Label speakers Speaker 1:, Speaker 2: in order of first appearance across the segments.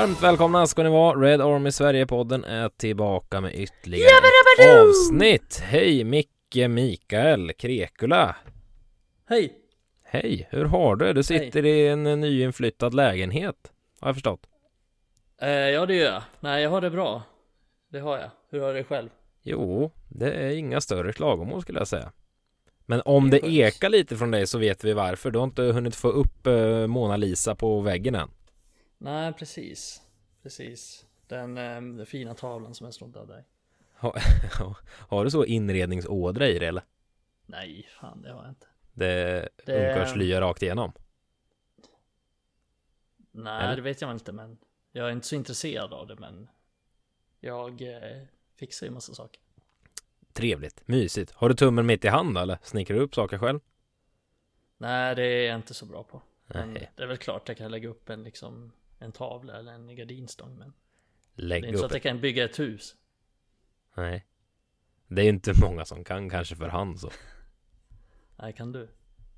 Speaker 1: Varmt välkomna ska ni vara. Red Army Sverige-podden är tillbaka med ytterligare ett avsnitt. Hej Micke Mikael Krekula.
Speaker 2: Hej!
Speaker 1: Hej, hur har du? Du sitter i en nyinflyttad lägenhet, har jag förstått.
Speaker 2: Eh, ja det gör jag. Nej jag har det bra. Det har jag. Hur har du det själv?
Speaker 1: Jo, det är inga större klagomål skulle jag säga. Men om det,
Speaker 2: skönt.
Speaker 1: ekar lite från dig så vet vi varför. Du har inte hunnit få upp eh, Mona Lisa på väggen än.
Speaker 2: Nej precis. Precis. Den, eh, den fina tavlan som jag snodde av dig.
Speaker 1: Har du så inredningsådra i det eller?
Speaker 2: Nej fan det har jag inte.
Speaker 1: Det,
Speaker 2: Det-
Speaker 1: ungkarlslya rakt igenom.
Speaker 2: Nej
Speaker 1: Eller?
Speaker 2: det vet jag inte men jag är inte så intresserad av det men jag eh, fixar ju massa saker.
Speaker 1: Trevligt, mysigt. Har du tummen mitt i hand eller? Snickrar du upp saker själv?
Speaker 2: Nej det är jag inte så bra på. Det är väl klart jag kan lägga upp en liksom en tavla eller en gardinstång men det är
Speaker 1: Lägg
Speaker 2: inte så att jag kan bygga ett hus.
Speaker 1: Nej. Det är inte många som kan kanske för hand så.
Speaker 2: Nej kan du?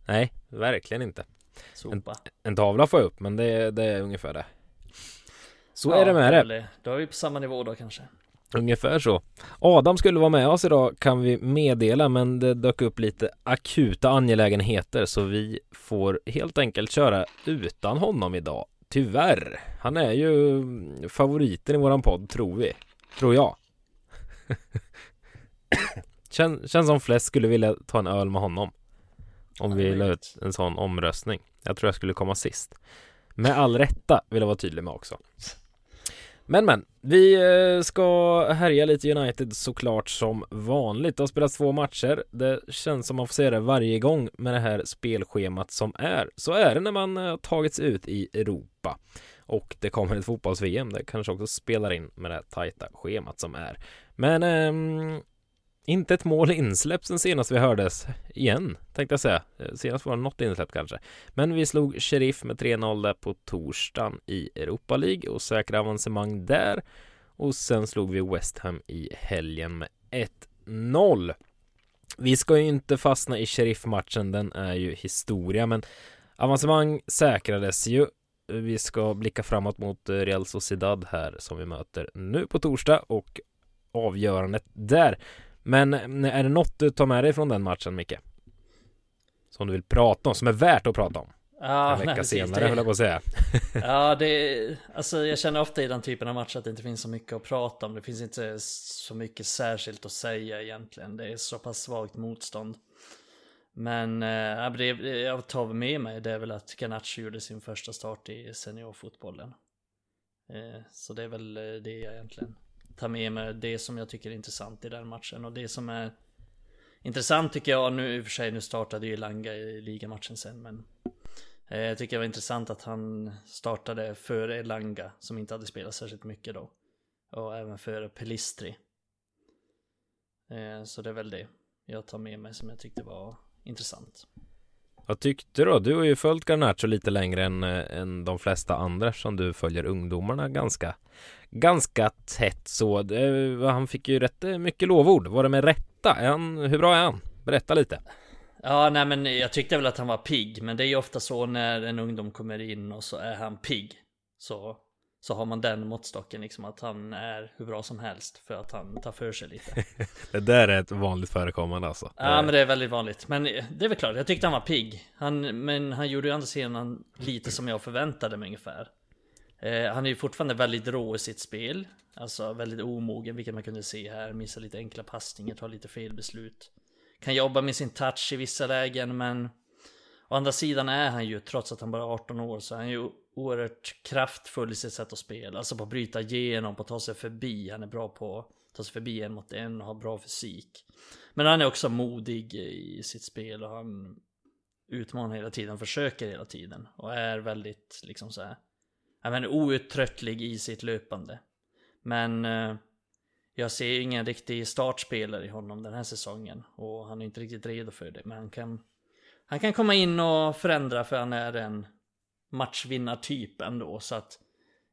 Speaker 1: Nej, verkligen inte.
Speaker 2: Sopa.
Speaker 1: En tavla får jag upp, men det, det är ungefär det. Så
Speaker 2: Ja,
Speaker 1: är det med det.
Speaker 2: Då är vi på samma nivå då kanske.
Speaker 1: Ungefär så. Adam skulle vara med oss idag kan vi meddela, men det dök upp lite akuta angelägenheter så vi får helt enkelt köra utan honom idag. Tyvärr. Han är ju favoriten i våran podd, tror vi. Tror jag. Kän, känns som flest skulle vilja ta en öl med honom. Om vi la ut en sån omröstning. Jag tror jag skulle komma sist. Med all rätta vill jag vara tydlig med också. Men men, vi eh, ska härja lite United såklart som vanligt. Det har spelats två matcher. Det känns som man får se det varje gång med det här spelschemat som är. Så är det när man eh, tagits ut i Europa. Och det kommer ett fotbolls-VM. Det kanske också spelar in med det här tajta schemat som är. Men eh, inte ett mål insläppt sen senast vi hördes igen, tänkte jag säga. Eh, senast var det något insläppt kanske. Men vi slog Sheriff med 3-0 där på torsdagen i Europa League och säkra avancemang där. Och sen slog vi West Ham i helgen med 1-0. Vi ska ju inte fastna i Sheriff-matchen, den är ju historia, men avancemang säkrades ju. Vi ska blicka framåt mot Real Sociedad här som vi möter nu på torsdag och avgörandet där. Men eh, är det något du tar med dig från den matchen, Micke? Som du vill prata om, som är värt att prata om?
Speaker 2: Ja,
Speaker 1: en vecka
Speaker 2: nej,
Speaker 1: senare,
Speaker 2: det-
Speaker 1: höll jag på att säga.
Speaker 2: Ja, det alltså jag känner ofta i den typen av matcher att det inte finns så mycket att prata om. Det finns inte så mycket särskilt att säga egentligen. Det är så pass svagt motstånd. Men eh, det det jag tar med mig det är väl att Garnacho gjorde sin första start i seniorfotbollen. Eh, så det är väl eh, det jag egentligen Ta med mig. Det som jag tycker är intressant i den matchen och det som är intressant tycker jag nu i och för sig nu startade ju Langa i ligamatchen sen men eh, Jag tycker det var intressant att han startade före Elanga som inte hade spelat särskilt mycket då. Och även före Pelistri. Eh, så det är väl det jag tar med mig som jag tyckte var intressant.
Speaker 1: Vad tyckte du då? Du har ju följt Garnacho lite längre än, eh, än de flesta andra som du följer ungdomarna ganska ganska tätt så. Han fick ju rätt eh, mycket lovord. Var det med rätta? Han, hur bra är han? Berätta lite.
Speaker 2: Ja, nej men jag tyckte väl att han var pigg, men det är ju ofta så när en ungdom kommer in och så är han pigg. Så, så har man den måttstocken liksom att han är hur bra som helst för att han tar för sig lite.
Speaker 1: Det där är ett vanligt förekommande alltså.
Speaker 2: Ja men det är väldigt vanligt. Men det är väl klart, jag tyckte han var pigg. Han, men han gjorde ju andra sidan lite som jag förväntade mig ungefär. Eh, han är ju fortfarande väldigt rå i sitt spel. Alltså väldigt omogen, vilket man kunde se här. Missar lite enkla passningar, tar lite fel beslut. Kan jobba med sin touch i vissa lägen, men å andra sidan är han ju, trots att han bara är 18 år, så är han ju oerhört kraftfull i sitt sätt att spela. Alltså på att bryta igenom, på att ta sig förbi. Han är bra på att ta sig förbi en mot en och har bra fysik. Men han är också modig i sitt spel och han utmanar hela tiden, försöker hela tiden och är väldigt liksom så här. Ja men outtröttlig i sitt löpande. Men eh, jag ser ingen riktig startspelare i honom den här säsongen och han är inte riktigt redo för det. Men han kan, han kan komma in och förändra för han är en matchvinnartyp ändå så att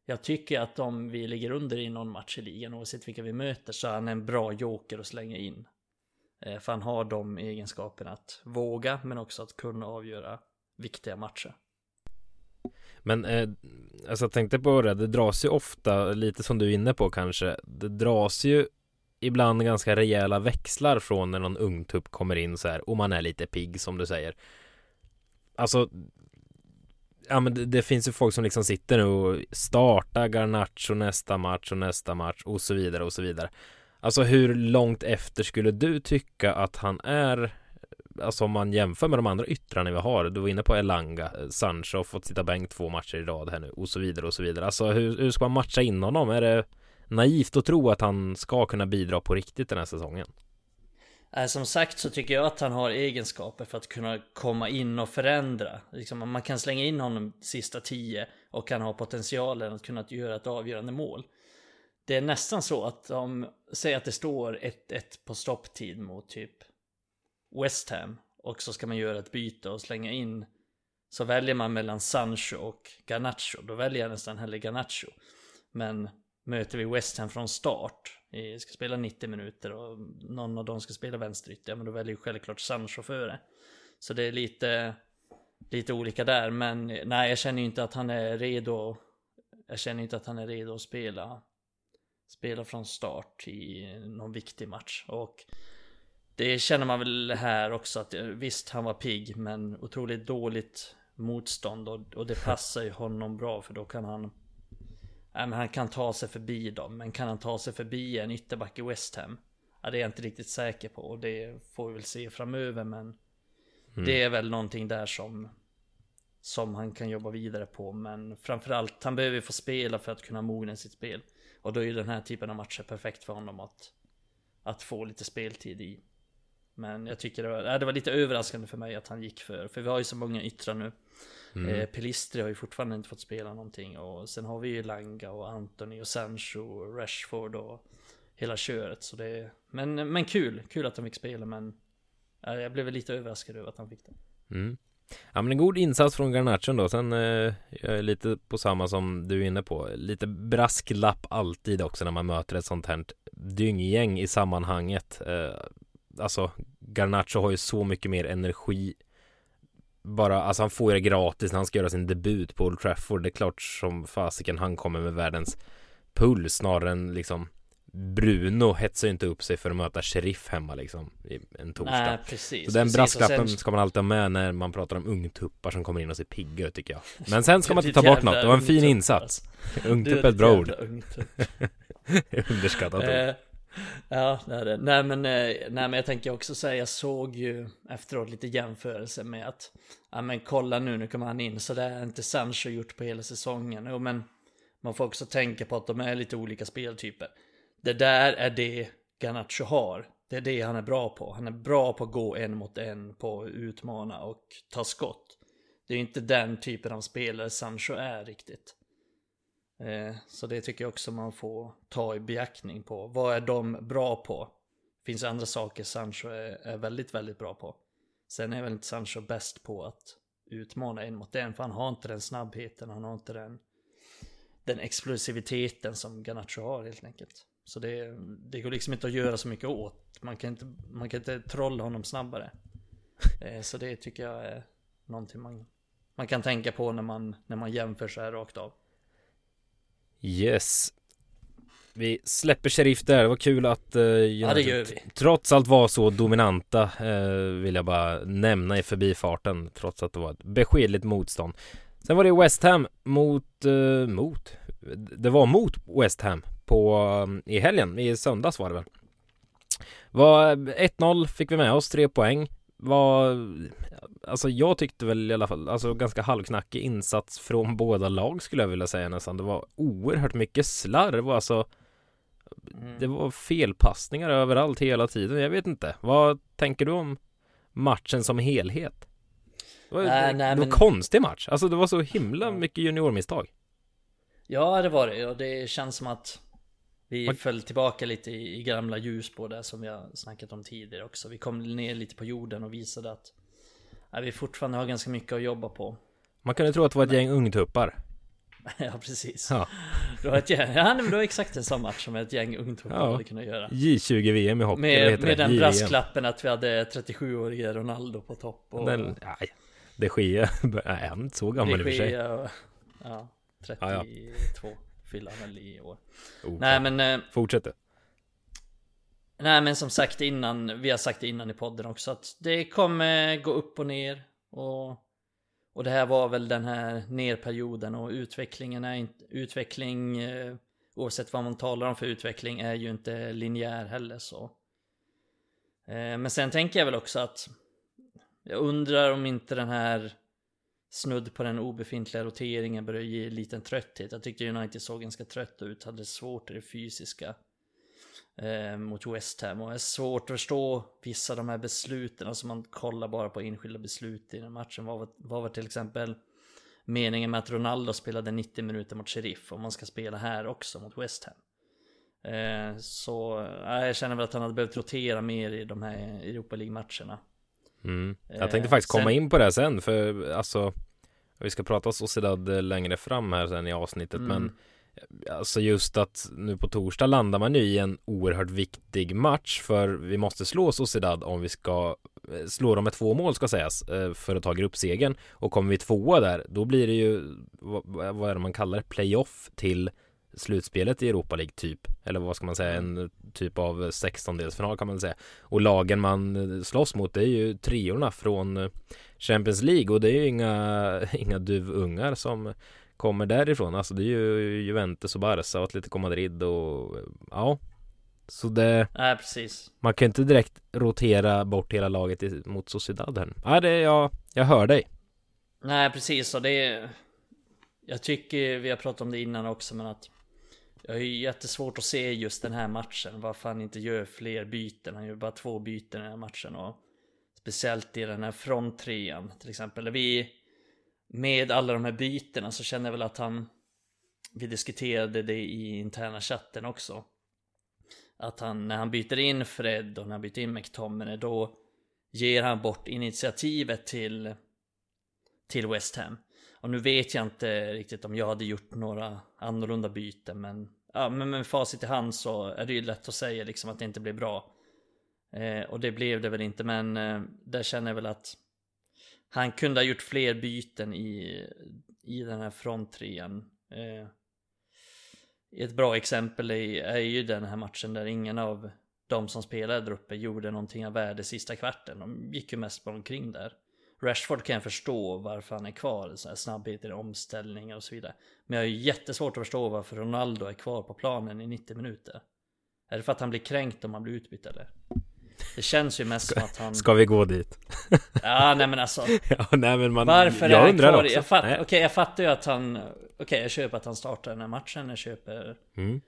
Speaker 2: jag tycker att om vi ligger under i någon match i ligan oavsett vilka vi möter så är han en bra joker att slänga in. Eh, För han har de egenskaperna att våga men också att kunna avgöra viktiga matcher.
Speaker 1: Men eh, alltså jag tänkte på det, det dras ju ofta, lite som du är inne på kanske, det dras ju ibland ganska rejäla växlar från när någon ungtupp kommer in så här och man är lite pigg som du säger. Alltså Ja men det, det, finns ju folk som liksom sitter nu och startar Garnacho nästa match och nästa match och så vidare och så vidare. Alltså hur långt efter skulle du tycka att han är Alltså om man jämför med de andra yttrarna vi har Du var inne på Elanga eh, Sancho har fått sitta bänk två matcher i rad här nu och så vidare och så vidare Alltså hur, hur ska man matcha in honom? Är det naivt att tro att han ska kunna bidra på riktigt den här säsongen?
Speaker 2: Eh, som sagt så tycker jag att han har egenskaper för att kunna komma in och förändra. Liksom, man kan slänga in honom sista tio och han har potentialen att kunna göra ett avgörande mål. Det är nästan så att om, säg att det står 1-1 på stopptid mot typ West Ham och så ska man göra ett byte och slänga in så väljer man mellan Sancho och Garnacho. Då väljer jag nästan hellre Garnacho. Men möter vi West Ham från start, vi ska spela 90 minuter och någon av dem ska spela vänsterytter, ja men då väljer ju självklart Sancho före. Så det är lite, lite olika där, men nej jag känner ju inte att han är redo. Jag känner inte att han är redo att spela, spela från start i någon viktig match. Och det känner man väl här också att visst han var pigg men otroligt dåligt motstånd och, och det passar ju honom bra för då kan han Ja, men han kan ta sig förbi dem, men kan han ta sig förbi en ytterback i West Ham? Ja, det är jag inte riktigt säker på och det får vi väl se framöver, men mm. det är väl någonting där som som han kan jobba vidare på, men framförallt han behöver få spela för att kunna mogna sitt spel och då är ju den här typen av matcher perfekt för honom att att få lite speltid i. Men jag tycker det var, det var lite överraskande för mig att han gick för, för vi har ju så många yttrar nu. Mm. Eh, Pelistri har ju fortfarande inte fått spela någonting och sen har vi ju Langa och Anthony och Sancho och Rashford och hela köret. Så det, men, men kul, kul att han fick spela men jag blev lite överraskad över att han fick det.
Speaker 1: Mm. Ja men en god insats från Garnacho då. Sen eh, jag är lite på samma som du är inne på. Lite brasklapp alltid också när man möter ett sånt här dynggäng i sammanhanget. Eh, alltså Garnacho har ju så mycket mer energi bara, alltså han får det gratis när han ska göra sin debut på Old Trafford. Det är klart som fasiken han kommer med världens puls snarare än liksom Bruno hetsar ju inte upp sig för att möta Sheriff hemma liksom en torsdag. Nej,
Speaker 2: precis.
Speaker 1: Så den brasklappen sen... ska man alltid ha med när man pratar om ungtuppar som kommer in och ser pigga ut tycker jag. Men sen ska man inte ta bort något. Det var en fin insats. Ungtupp är ett bra ord. Underskattat ord.
Speaker 2: Ja, det är det. Nej men, eh, nej men jag tänker också säga, jag såg ju efteråt lite jämförelse med att Ja men kolla nu, nu kommer han in, så det är inte Sancho gjort på hela säsongen. Jo men man får också tänka på att de är lite olika speltyper. Det där är det Garnacho har. Det är det han är bra på. Han är bra på att gå en mot en, på att utmana och ta skott. Det är inte den typen av spelare Sancho är riktigt. Eh, så det tycker jag också man får ta i beaktning på. Vad är de bra på? Det finns andra saker Sancho är, väldigt, väldigt bra på. Sen är väl inte Sancho bäst på att utmana en mot en, för han har inte den snabbheten, han har inte den, den explosiviteten som Ganacho har helt enkelt. Så det, det går liksom inte att göra så mycket åt. Man kan inte, man kan inte trolla honom snabbare. Eh, så det tycker jag är någonting man, man kan tänka på när man, när man jämför så här rakt av.
Speaker 1: Yes. Vi släpper Sheriff där, det var kul att uh,
Speaker 2: ja,
Speaker 1: trots allt var så dominanta uh, Vill jag bara nämna i förbifarten Trots att det var ett beskedligt motstånd. Sen var det West Ham mot, uh, mot Det var mot West Ham på, um, i helgen, i söndags var det väl. Var 1-0 fick vi med oss, tre poäng Var alltså jag tyckte väl i alla fall, alltså ganska halvknackig insats från båda lag skulle jag vilja säga nästan. Det var oerhört mycket slarv, alltså mm. det var felpassningar överallt hela tiden. Jag vet inte. Vad tänker du om matchen som helhet? Det var, nej, nej, det var men... konstig match. Alltså det var så himla mycket juniormisstag.
Speaker 2: Ja, det var det. Och det känns som att vi Man... föll tillbaka lite i, gamla ljusspår där som vi har snackat om tidigare också. Vi kom ner lite på jorden och visade att ja, vi fortfarande har ganska mycket att jobba på.
Speaker 1: Man kunde tro att det var ett gäng ungtuppar.
Speaker 2: ja, precis. Ja. Det var ett gäng, ja det var exakt en sån match som ett gäng ungtuppar ja. hade kunnat göra.
Speaker 1: J20 VM i hockey.
Speaker 2: Med, med den brasklappen att vi hade 37-årige Ronaldo på topp. Och...
Speaker 1: Den, nej, de Gea, är han inte så gammal i och för sig? Och...
Speaker 2: Ja, 32
Speaker 1: Ja, ja.
Speaker 2: Fyller han väl i år.
Speaker 1: Oh,
Speaker 2: Nej men eh,
Speaker 1: Fortsätt.
Speaker 2: Nej men som sagt innan, vi har sagt det innan i podden också att det kommer gå upp och ner och, och det här var väl den här nerperioden och utvecklingen är inte, utveckling eh, oavsett vad man talar om för utveckling är ju inte linjär heller så. Eh, men sen tänker jag väl också att jag undrar om inte den här snudd på den obefintliga roteringen börjar ge en liten trötthet. Jag tyckte United såg ganska trött ut, hade svårt i det fysiska eh, mot West Ham. Och det är svårt att förstå vissa av de här besluten, alltså man kollar bara på enskilda beslut i den matchen. Vad var, vad var till exempel meningen med att Ronaldo spelade 90 minuter mot Sheriff och man ska spela här också mot West Ham. Eh, så eh, jag känner väl att han hade behövt rotera mer i de här Europa League-matcherna.
Speaker 1: Mm. Jag
Speaker 2: Eh,
Speaker 1: tänkte faktiskt komma
Speaker 2: sen-
Speaker 1: in på det sen för alltså Vi ska prata Sociedad längre fram här sen i avsnittet
Speaker 2: Mm.
Speaker 1: men Alltså just att nu på torsdag landar man ju i en oerhört viktig match för vi måste slå Sociedad om vi ska eh, slå dem med två mål ska sägas eh, för att ta gruppsegen och kommer vi tvåa där då blir det ju vad, vad är det man kallar det playoff till slutspelet i Europa League typ eller vad ska man säga en typ av 16-delsfinal kan man säga och lagen man eh, slåss mot det är ju treorna från eh, Champions League och det är ju inga, inga duvungar som kommer därifrån. Alltså det är ju Juventus och Barca och Atletico Madrid och ja. Så det,
Speaker 2: Nej precis.
Speaker 1: man kan ju inte direkt rotera bort hela laget mot Sociedad här. Nej, det, jag, jag hör dig.
Speaker 2: Nej precis och det är Jag tycker vi har pratat om det innan också men att jag har ju jättesvårt att se just den här matchen Varför han inte gör fler byten. Han gör bara två byten i den här matchen och Speciellt i den här fronttrean till exempel. Vi Med alla de här bytena så känner jag väl att han Vi diskuterade det i interna chatten också. Att han när han byter in Fred och när han byter in McTominay då Ger han bort initiativet till till West Ham. Och nu vet jag inte riktigt om jag hade gjort några annorlunda byten men ja, men med facit i hand så är det ju lätt att säga liksom att det inte blev bra. Eh, och det blev det väl inte men eh, där känner jag väl att han kunde ha gjort fler byten i, i den här fronttrean. Eh, ett bra exempel är, är ju den här matchen där ingen av de som spelade där uppe gjorde någonting av värde sista kvarten. De gick ju mest bara omkring där. Rashford kan jag förstå varför han är kvar, så här snabbhet i omställningar och så vidare. Men jag har jättesvårt att förstå varför Ronaldo är kvar på planen i 90 minuter. Är det för att han blir kränkt om han blir utbytt eller? Det känns ju mest som att han...
Speaker 1: Ska vi gå dit?
Speaker 2: Ja, nej men alltså.
Speaker 1: ja, nej men man
Speaker 2: Varför är
Speaker 1: jag
Speaker 2: han
Speaker 1: undrar
Speaker 2: kvar?
Speaker 1: också.
Speaker 2: Jag, fatt. Okej, jag fattar ju att han... Okej, jag köper att han startar den här matchen. Jag köper...
Speaker 1: Mm.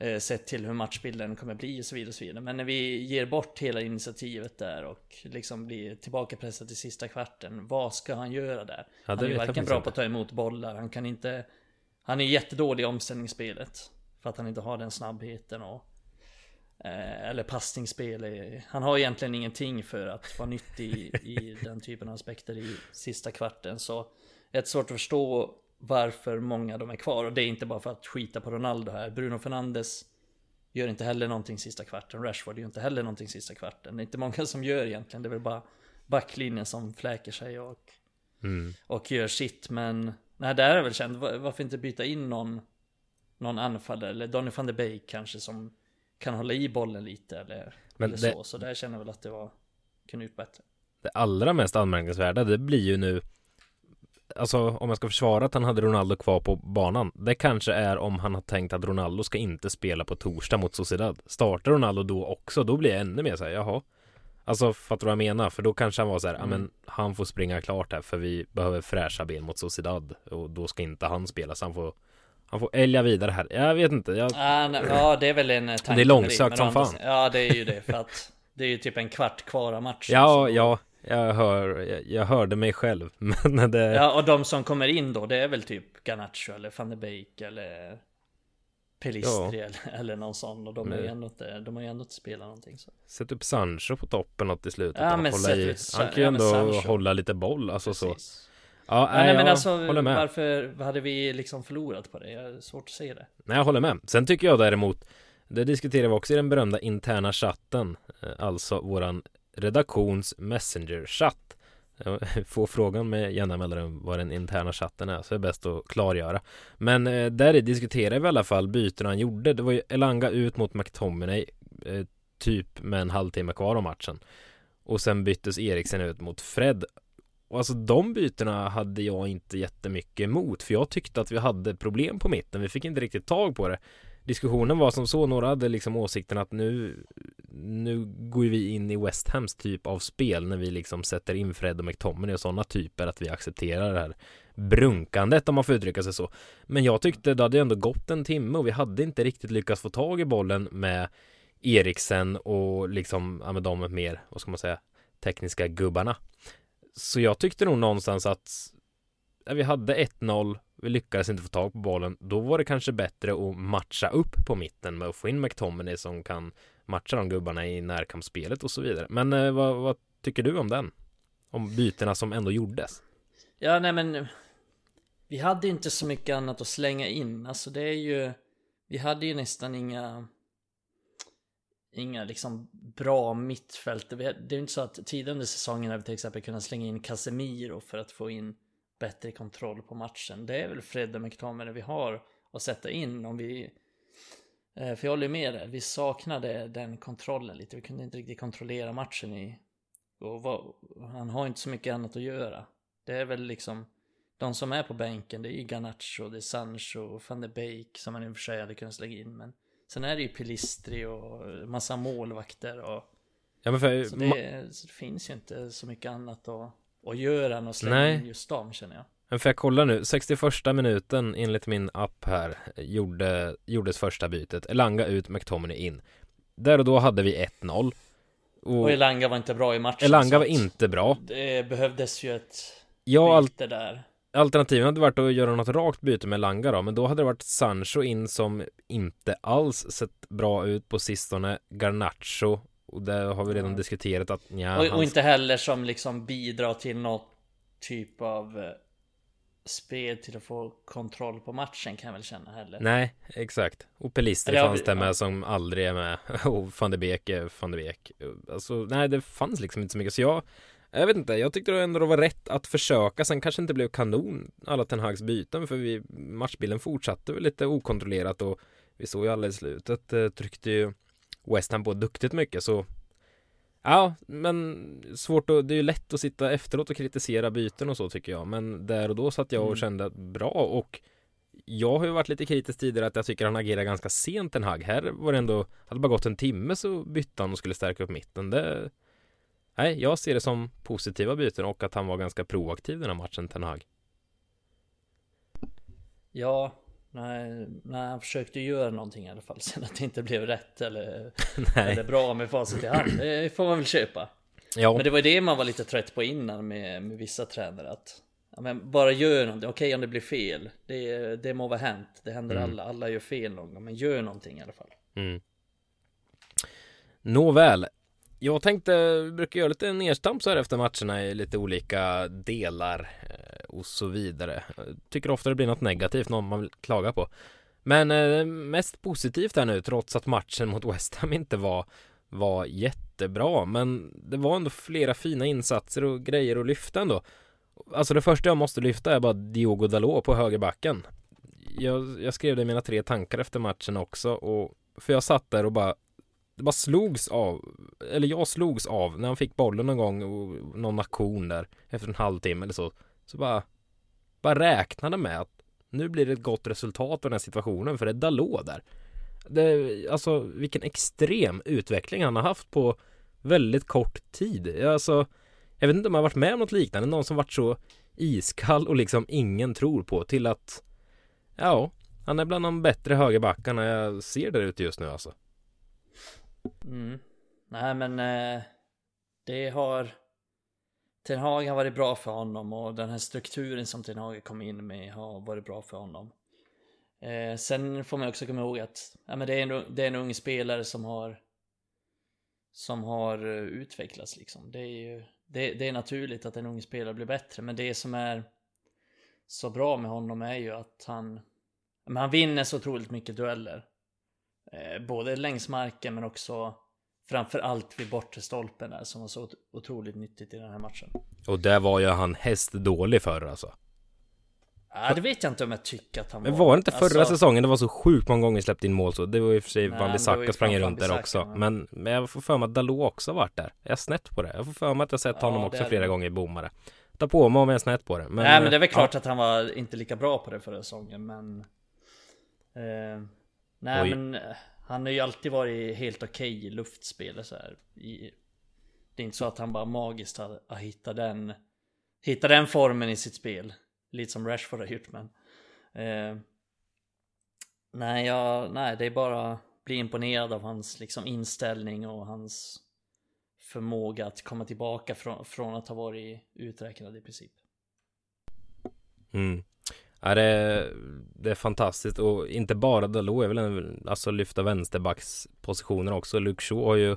Speaker 2: Eh, sett till hur matchbilden kommer bli och så vidare och så vidare. Men när vi ger bort hela initiativet där och liksom blir tillbakapressad till sista kvarten. Vad ska han göra där?
Speaker 1: Ja,
Speaker 2: han är varken bra på att ta emot bollar. Han kan inte... Han är jättedålig i omställningsspelet. För att han inte har den snabbheten och... Eh, eller passningsspel. Han har egentligen ingenting för att vara nyttig i, i den typen av aspekter i sista kvarten. Så det är svårt att förstå varför många av dem är kvar. Och det är inte bara för att skita på Ronaldo här. Bruno Fernandes gör inte heller någonting sista kvarten. Rashford gör inte heller någonting sista kvarten. Det är inte många som gör egentligen. Det är väl bara backlinjen som fläker sig och,
Speaker 1: Mm.
Speaker 2: och gör sitt. Men nej, där är jag väl. Var- Varför inte byta in någon, någon anfallare? Eller Donny van de Beek kanske som kan hålla i bollen lite eller,
Speaker 1: Men
Speaker 2: eller
Speaker 1: det-
Speaker 2: så. Så där känner jag väl att det var kunde gjort bättre.
Speaker 1: Det allra mest anmärkningsvärda det blir ju nu Alltså om jag ska försvara att han hade Ronaldo kvar på banan Det kanske är om han har tänkt att Ronaldo ska inte spela på torsdag mot Sociedad Startar Ronaldo då också, då blir jag ännu mer såhär, jaha Alltså fattar du vad jag menar? För då kanske han var så här, ja
Speaker 2: Mm.
Speaker 1: men han får springa klart här för vi behöver fräscha ben mot Sociedad Och då ska inte han spela så han får Han får älga vidare här, jag vet inte jag,
Speaker 2: Ah, nej, ja, det är väl en eh, tanke.
Speaker 1: Det är långsökt som fan.
Speaker 2: Ja, det är ju det. För att det är ju typ en kvart kvar av matchen.
Speaker 1: Ja,
Speaker 2: så-
Speaker 1: ja, jag hör, jag, jag hörde mig själv Men det
Speaker 2: Ja, och de som kommer in då, det är väl typ Garnacho eller van de Beek eller Pelistri eller, eller någon sån. Och de, är ju
Speaker 1: Nej.
Speaker 2: ändå inte, de har ju ändå inte spelat någonting. Så.
Speaker 1: Sätt upp Sancho på toppen något i slutet
Speaker 2: Ja,
Speaker 1: och
Speaker 2: men
Speaker 1: hålla i. Han kan ju
Speaker 2: ja, men
Speaker 1: ändå
Speaker 2: Sancho.
Speaker 1: hålla lite boll alltså så
Speaker 2: Precis.
Speaker 1: Ja,
Speaker 2: Ja, nej, men
Speaker 1: jag
Speaker 2: alltså
Speaker 1: håller med
Speaker 2: varför hade vi liksom förlorat på det? Jag har svårt att se det.
Speaker 1: Nej jag håller med Sen tycker jag däremot Det diskuterar vi också i den berömda interna chatten eh, Alltså våran redaktions messenger-chatt får frågan med jämna mellanrum vad den interna chatten är så det är bäst att klargöra. Men eh, där diskuterar vi i alla fall bytena han gjorde. Det var ju Elanga ut mot McTominay eh, typ med en halvtimme kvar av matchen. Och sen byttes Eriksen ut mot Fred. Och alltså de bytena hade jag inte jättemycket emot för jag tyckte att vi hade problem på mitten. Vi fick inte riktigt tag på det diskussionen var som så, några hade liksom åsikten att nu nu går vi in i West Hams typ av spel när vi liksom sätter in Fred och McTominay och sådana typer att vi accepterar det här brunkandet om man får uttrycka sig så. Men jag tyckte det hade ändå gått en timme och vi hade inte riktigt lyckats få tag i bollen med Eriksen och liksom, ja med de mer, vad ska man säga, tekniska gubbarna. Så jag tyckte nog någonstans att ja, vi hade 1-0 vi lyckades inte få tag på bollen. Då var det kanske bättre att matcha upp på mitten med att få in McTominay som kan matcha de gubbarna i närkampsspelet och så vidare. Men eh, vad, vad, tycker du om den? Om bytena som ändå gjordes?
Speaker 2: Ja, nej men vi hade inte så mycket annat att slänga in. Alltså det är ju, vi hade ju nästan inga inga liksom bra mittfält. Det är ju inte så att tidigare under säsongen har vi till exempel kunnat slänga in Casemiro för att få in bättre kontroll på matchen. Det är väl Fred och McTominay vi har att sätta in om vi... Eh, för jag håller med dig, vi saknade den kontrollen lite. Vi kunde inte riktigt kontrollera matchen i... Och vad, han har inte så mycket annat att göra. Det är väl liksom... De som är på bänken, det är Garnacho, det är Sancho, och van de Beek som man i och för sig hade kunnat lägga in. Men sen är det ju Pilistri och massa målvakter och... Ja, men för, så det, så det finns ju inte så mycket annat att och göra än att slänga in just dem känner jag.
Speaker 1: Men för jag kolla nu, 61 minuten enligt min app här gjorde, gjordes första bytet. Elanga ut, McTominay in. Där och då hade vi 1-0.
Speaker 2: Och, och Elanga var inte bra i matchen.
Speaker 1: Elanga var inte bra.
Speaker 2: Det behövdes ju ett
Speaker 1: ja, byte där. Alternativen hade varit att göra något rakt byte med Langa då, men då hade det varit Sancho in som inte alls sett bra ut på sistone. Garnacho och det har vi redan diskuterat att
Speaker 2: ja, och, och inte heller som liksom bidrar till något typ av eh, spel till att få kontroll på matchen kan jag väl känna heller.
Speaker 1: Nej, exakt. Och Pelistri Eller, fanns det med ja. som aldrig är med. Och van de Beek är van de Beek. Alltså, nej, det fanns liksom inte så mycket. Så jag, jag vet inte, jag tyckte ändå det var rätt att försöka. Sen kanske inte blev kanon alla Ten Hags byten för vi, matchbilden fortsatte väl lite okontrollerat och vi såg ju alla i slutet eh, tryckte ju West Ham på duktigt mycket så Ja, men svårt att, det är ju lätt att sitta efteråt och kritisera byten och så tycker jag. Men där och då satt jag och mm. kände att bra och Jag har ju varit lite kritisk tidigare att jag tycker han agerar ganska sent en hagg Här var det ändå, hade bara gått en timme så bytte han och skulle stärka upp mitten. Det Nej, jag ser det som positiva byten och att han var ganska proaktiv den här matchen Ten Hag.
Speaker 2: Ja, Nej, nej, han försökte göra någonting i alla fall. Sen att det inte blev rätt eller, eller bra med facit i hand. Det får man väl köpa. Ja. Men det var det man var lite trött på innan med, med vissa tränare. Att ja, men bara gör någonting. Okej om det blir fel. Det, det må vara hänt. Det händer mm. alla. Alla gör fel någon gång. Men gör någonting i alla fall. Mm.
Speaker 1: Nåväl. Jag tänkte, brukar göra lite nedstamp så här efter matcherna i lite olika delar eh, och så vidare. Tycker ofta det blir något negativt, någon man vill klaga på. Men eh, mest positivt här nu, trots att matchen mot West Ham inte var, var jättebra. Men det var ändå flera fina insatser och grejer att lyfta ändå. Alltså det första jag måste lyfta är bara Diogo Dalot på högerbacken. Jag, jag skrev det i mina tre tankar efter matchen också och för jag satt där och bara det bara slogs av, eller jag slogs av när han fick bollen någon gång och någon aktion där efter en halvtimme eller så. Så bara, bara räknade med att nu blir det ett gott resultat av den här situationen för det är Dalot där. Det, alltså vilken extrem utveckling han har haft på väldigt kort tid. Alltså, jag vet inte om jag varit med om något liknande, någon som varit så iskall och liksom ingen tror på till att ja, han är bland de bättre högerbackarna jag ser där ute just nu alltså.
Speaker 2: Mm. Nej men eh, det har Ten Hag har varit bra för honom och den här strukturen som Ten Hag kom in med har varit bra för honom. Eh, sen får man också komma ihåg att ja, men det, är en, det är en ung spelare som har som har eh, utvecklats liksom. Det är ju det, det, är naturligt att en ung spelare blir bättre men det som är så bra med honom är ju att han men han vinner så otroligt mycket dueller. Eh, både längs marken men också Framförallt vid bortre stolpen där som var så otroligt nyttigt i den här matchen.
Speaker 1: Och där var ju han hästdålig för alltså.
Speaker 2: Ja, det vet jag inte om jag tycker att han
Speaker 1: var. Men var det inte förra alltså... säsongen det var så sjukt många gånger släppt in mål så? Det var ju för sig Van Bissaka sprang runt där också. Men, men jag får för mig att Dalot också varit där. Är jag snett på det? Jag får för mig att jag sett ja, honom också flera det. gånger i bommare. Ta på mig om jag är snett på det.
Speaker 2: Men, Nej men det är väl klart ja. att han var inte lika bra på det förra säsongen men eh, Nej Oj. men eh, han har ju alltid varit helt okej okay i luftspel så här. I, det är inte så att han bara magiskt har, har hittat den Hittat den formen i sitt spel Lite som Rashford har gjort men eh, Nej, jag, nej det är bara bli imponerad av hans liksom inställning och hans förmåga att komma tillbaka från, från att ha varit uträknad i princip.
Speaker 1: Mm. Ja, det, är, det är fantastiskt och inte bara Dalot är väl en, alltså lyfta vänsterbackspositionen också. Luke Shaw har ju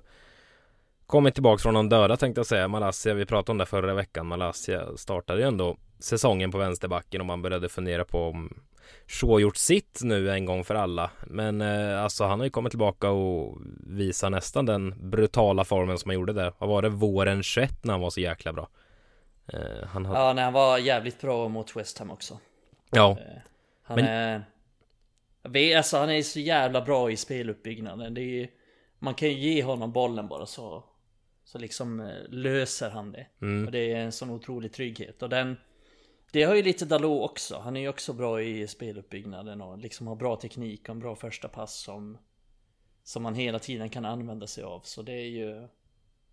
Speaker 1: kommit tillbaka från de döda tänkte jag säga. Malaysia, vi pratade om det förra veckan. Malaysia startade ju ändå säsongen på vänsterbacken och man började fundera på om Shaw gjort sitt nu en gång för alla. Men eh, alltså han har ju kommit tillbaka och visar nästan den brutala formen som han gjorde där. Vad var det? Våren 21 när han var så jäkla bra.
Speaker 2: Eh, han hade... Ja, när han var jävligt bra mot West Ham också.
Speaker 1: Ja.
Speaker 2: Eh, han men... är... Alltså han är så jävla bra i speluppbyggnaden. Det är Man kan ju ge honom bollen bara så Så liksom eh, löser han det. Mm. Och det är en sån otrolig trygghet. Och den det har ju lite Dalot också. Han är ju också bra i speluppbyggnaden och liksom har bra teknik och en bra första pass som som man hela tiden kan använda sig av. Så det är ju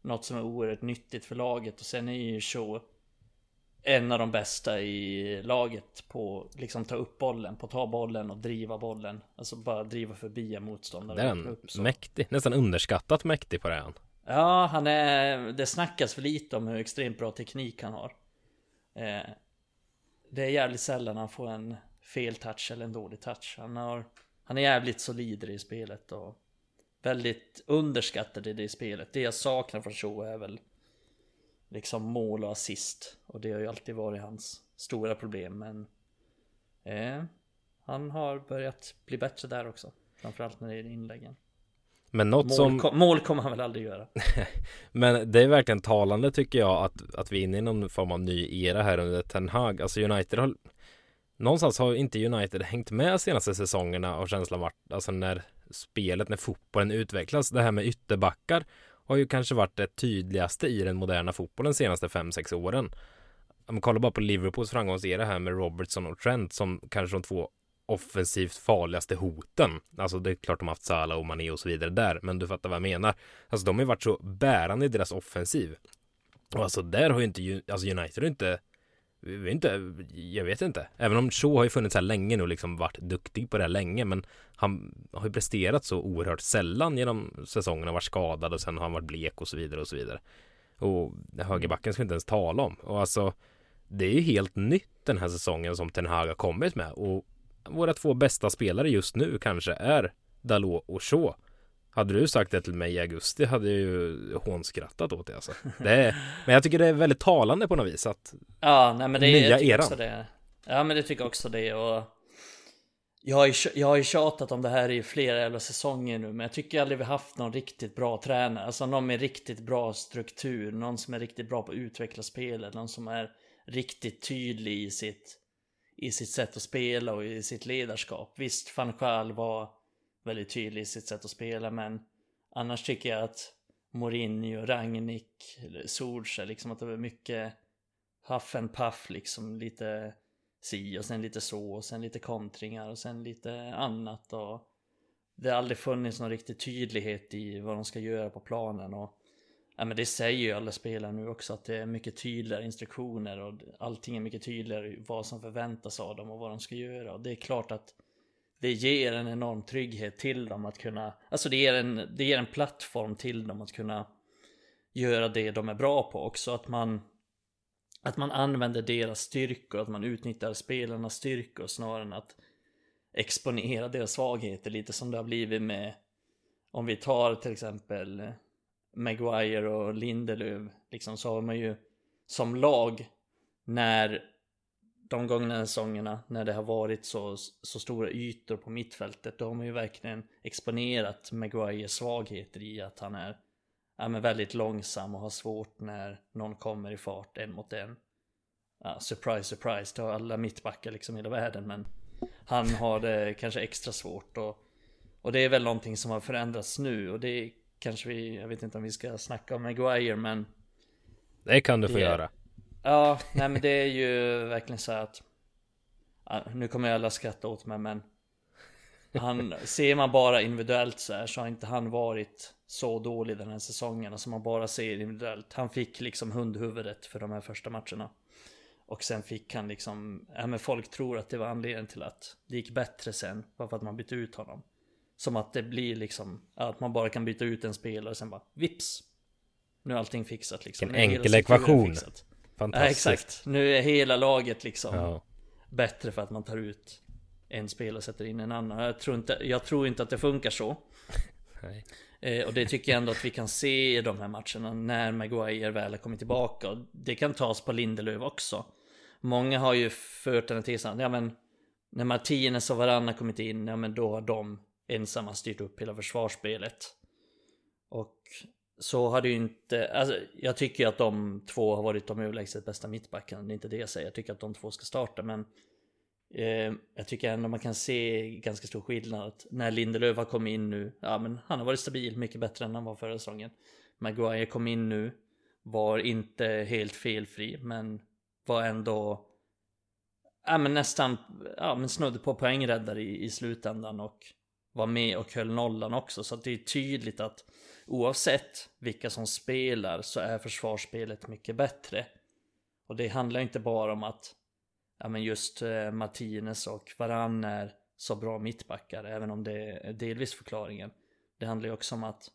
Speaker 2: något som är oerhört nyttigt för laget och sen är ju Shaw en av de bästa i laget på liksom ta upp bollen, på ta bollen och driva bollen. Alltså bara driva förbi en motståndare.
Speaker 1: Den, upp, mäktig, nästan underskattat mäktig på det han.
Speaker 2: Ja, han är, det snackas för lite om hur extremt bra teknik han har. Eh, det är jävligt sällan han får en fel touch eller en dålig touch. Han, har, han är jävligt solid i spelet och väldigt underskattad i det spelet. Det jag saknar från Shaw är väl liksom mål och assist. Och det har ju alltid varit hans stora problem. Men eh, han har börjat bli bättre där också. Framförallt när det gäller inläggen.
Speaker 1: Men något mål, som...
Speaker 2: Kom, mål kommer han väl aldrig göra.
Speaker 1: Men det är verkligen talande tycker jag att, att vi är inne i någon form av ny era här under Ten Hag. Alltså United har Någonstans har inte United hängt med senaste säsongerna och känslan varit alltså när spelet, när fotbollen utvecklas. Det här med ytterbackar har ju kanske varit det tydligaste i den moderna fotbollen senaste 5-6 åren. Om man kollar bara på Liverpools framgångsera här med Robertson och Trent som kanske de två offensivt farligaste hoten. Alltså det är klart de har haft Salah och Mané och så vidare där, men du fattar vad jag menar. Alltså de har ju varit så bärande i deras offensiv. Och alltså där har ju inte, alltså United har inte, Eh, inte, jag vet inte. Även om Shaw har ju funnits här länge nu och liksom varit duktig på det här länge, men han har ju presterat så oerhört sällan genom säsongen och varit skadad och sen har han varit blek och så vidare och så vidare. Och högerbacken ska vi inte ens tala om. Och alltså, det är ju helt nytt den här säsongen som Ten Hag har kommit med och våra två bästa spelare just nu kanske är Dalot och Shaw. Hade du sagt det till mig i augusti hade jag ju hånskrattat åt det alltså. Det är, men jag tycker det är väldigt talande på något vis att
Speaker 2: Ja, nej men det nya jag eran. Också det. Ja men det tycker jag också det och jag har, ju, jag har ju tjatat om det här i flera jävla säsonger nu men jag tycker aldrig vi haft någon riktigt bra tränare. Alltså någon med riktigt bra struktur, någon som är riktigt bra på att utveckla spelet, någon som är riktigt tydlig i sitt i sitt sätt att spela och i sitt ledarskap. Visst, van Schaal var väldigt tydlig i sitt sätt att spela, men annars tycker jag att Mourinho, Rangnick, Solskjaer, liksom att det var mycket huff and puff, liksom lite si och sen lite så och sen lite kontringar och sen lite annat och det har aldrig funnits någon riktig tydlighet i vad de ska göra på planen och Ja men det säger ju alla spelare nu också att det är mycket tydligare instruktioner och allting är mycket tydligare vad som förväntas av dem och vad de ska göra. Och det är klart att det ger en enorm trygghet till dem att kunna, alltså det ger en, det ger en plattform till dem att kunna göra det de är bra på också. Att man, att man använder deras styrkor, att man utnyttjar spelarnas styrkor snarare än att exponera deras svagheter lite som det har blivit med om vi tar till exempel Maguire och Lindelöf liksom så har man ju som lag när de gångna säsongerna när det har varit så, så stora ytor på mittfältet då har man ju verkligen exponerat Maguires svagheter i att han är ja, men väldigt långsam och har svårt när någon kommer i fart en mot en. Ja, surprise, surprise, det har alla mittbackar liksom i hela världen men han har det kanske extra svårt och, och det är väl någonting som har förändrats nu och det kanske vi, jag vet inte om vi ska snacka om Maguire men
Speaker 1: Det kan du få
Speaker 2: det,
Speaker 1: göra.
Speaker 2: Ja, nej men det är ju verkligen så att Nu kommer alla skratta åt mig men han, ser man bara individuellt så här så har inte han varit så dålig den här säsongen. Alltså man bara ser individuellt. Han fick liksom hundhuvudet för de här första matcherna. Och sen fick han liksom, ja men folk tror att det var anledningen till att det gick bättre sen. Bara för att man bytte ut honom. Som att det blir liksom, att man bara kan byta ut en spelare och sen bara vips. Nu är allting fixat liksom.
Speaker 1: En enkel ekvation.
Speaker 2: Fixat. Ja,
Speaker 1: Fantastiskt.
Speaker 2: exakt. Nu är hela laget liksom
Speaker 1: Ja.
Speaker 2: bättre för att man tar ut en spelare och sätter in en annan. Jag tror inte, jag tror inte att det funkar så. Eh, och det tycker jag ändå att vi kan se i de här matcherna när Maguire väl har kommit tillbaka. Och det kan tas på Lindelöf också. Många har ju fört den tesen, ja men när Martinez och Varann har kommit in, ja men då har de ensamma styrt upp hela försvarsspelet. Och så har det ju inte, alltså jag tycker ju att de två har varit de överlägset bästa mittbackarna, det är inte det jag säger, jag tycker att de två ska starta men eh, jag tycker ändå man kan se ganska stor skillnad att när Lindelöf har kommit in nu, ja men han har varit stabil, mycket bättre än han var förra säsongen. Maguire kom in nu, var inte helt felfri men var ändå ja, men nästan ja, men snudd på poängräddare i, i slutändan och var med och höll nollan också. Så att det är tydligt att oavsett vilka som spelar så är försvarsspelet mycket bättre. Och det handlar inte bara om att ja, men just eh, Martinez och Varann är så bra mittbackar, även om det är delvis förklaringen. Det handlar ju också om att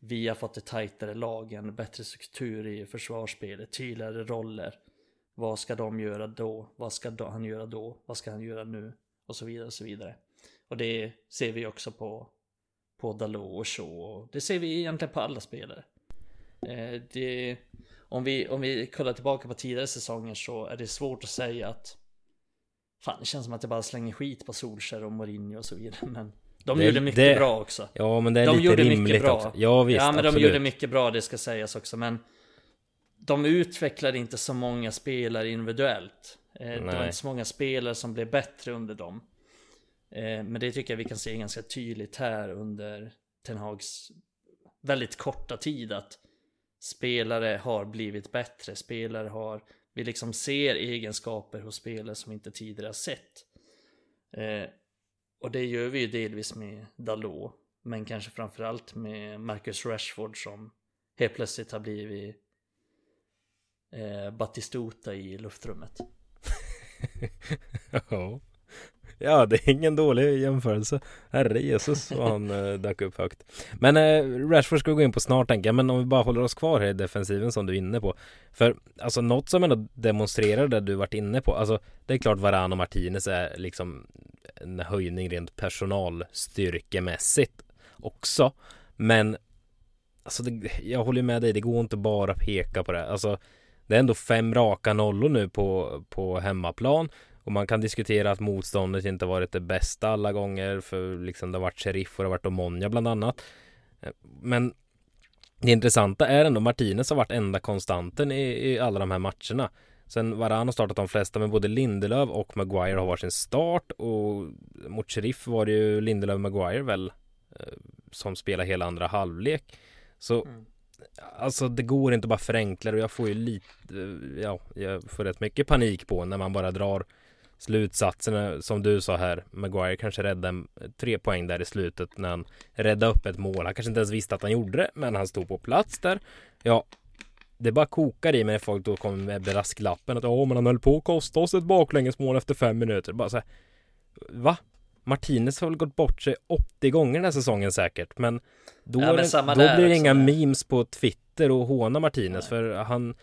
Speaker 2: vi har fått ett tajtare lag, en bättre struktur i försvarsspelet, tydligare roller. Vad ska de göra då? Vad ska han göra då? Vad ska han göra nu? Och så vidare och så vidare. Och det ser vi också på, på Dalot och och Det ser vi egentligen på alla spelare. Eh, det, om, vi, om vi kollar tillbaka på tidigare säsonger så är det svårt att säga att Fan, det känns som att jag bara slänger skit på Solskjaer och Mourinho och så vidare. Men de
Speaker 1: Det-
Speaker 2: gjorde mycket
Speaker 1: det-
Speaker 2: bra också.
Speaker 1: Ja men det är
Speaker 2: De
Speaker 1: lite
Speaker 2: gjorde mycket
Speaker 1: rimligt
Speaker 2: bra.
Speaker 1: också. Ja visst,
Speaker 2: ja, men
Speaker 1: absolut.
Speaker 2: de gjorde mycket bra, det ska sägas också. Men de utvecklade inte så många spelare individuellt. Eh, det var
Speaker 1: Nej.
Speaker 2: inte så många spelare som blev bättre under dem. Eh, men det tycker jag vi kan se ganska tydligt här under Ten Hags väldigt korta tid att spelare har blivit bättre. Spelare har, vi liksom ser egenskaper hos spelare som vi inte tidigare har sett. Eh, och det gör vi ju delvis med Dalot. Men kanske framförallt med Marcus Rashford som helt plötsligt har blivit eh, Batistuta i luftrummet.
Speaker 1: Ja. Ja, det är ingen dålig jämförelse. Herre Jesus vad han eh, dök upp högt. Men eh, Rashford ska vi gå in på snart tänker jag. Men om vi bara håller oss kvar här i defensiven som du är inne på. För alltså något som ändå demonstrerar det du varit inne på. Alltså det är klart Varan och Martinez är liksom en höjning rent personalstyrkemässigt också. Men alltså det, jag håller med dig. Det går inte bara att peka på det. Alltså det är ändå fem raka nollor nu på, på hemmaplan. Och man kan diskutera att motståndet inte varit det bästa alla gånger för liksom det har varit Sheriff och det har varit Omonia bland annat. Eh, Men det intressanta är ändå Martinez har varit enda konstanten i, i alla de här matcherna. Sen Varan har startat de flesta men både Lindelöf och Maguire har varsin start och mot Sheriff var det ju Lindelöf och Maguire väl eh, som spelar hela andra halvlek. Så
Speaker 2: Mm.
Speaker 1: Alltså det går inte bara förenkla och jag får ju lite, ja, jag får rätt mycket panik på när man bara drar slutsatserna som du sa här. Maguire kanske räddade en, tre poäng där i slutet när han räddade upp ett mål. Han kanske inte ens visste att han gjorde det, men han stod på plats där. Ja, det bara kokar i mig när folk då kommer med brasklappen att ja, men han höll på att kosta oss ett baklängesmål efter fem minuter. Bara så här, va? Martinez har väl gått bort sig 80 gånger den här säsongen säkert, men då,
Speaker 2: Ja, men
Speaker 1: det, då blir det inga memes på Twitter och håna Martinez
Speaker 2: Nej.
Speaker 1: för han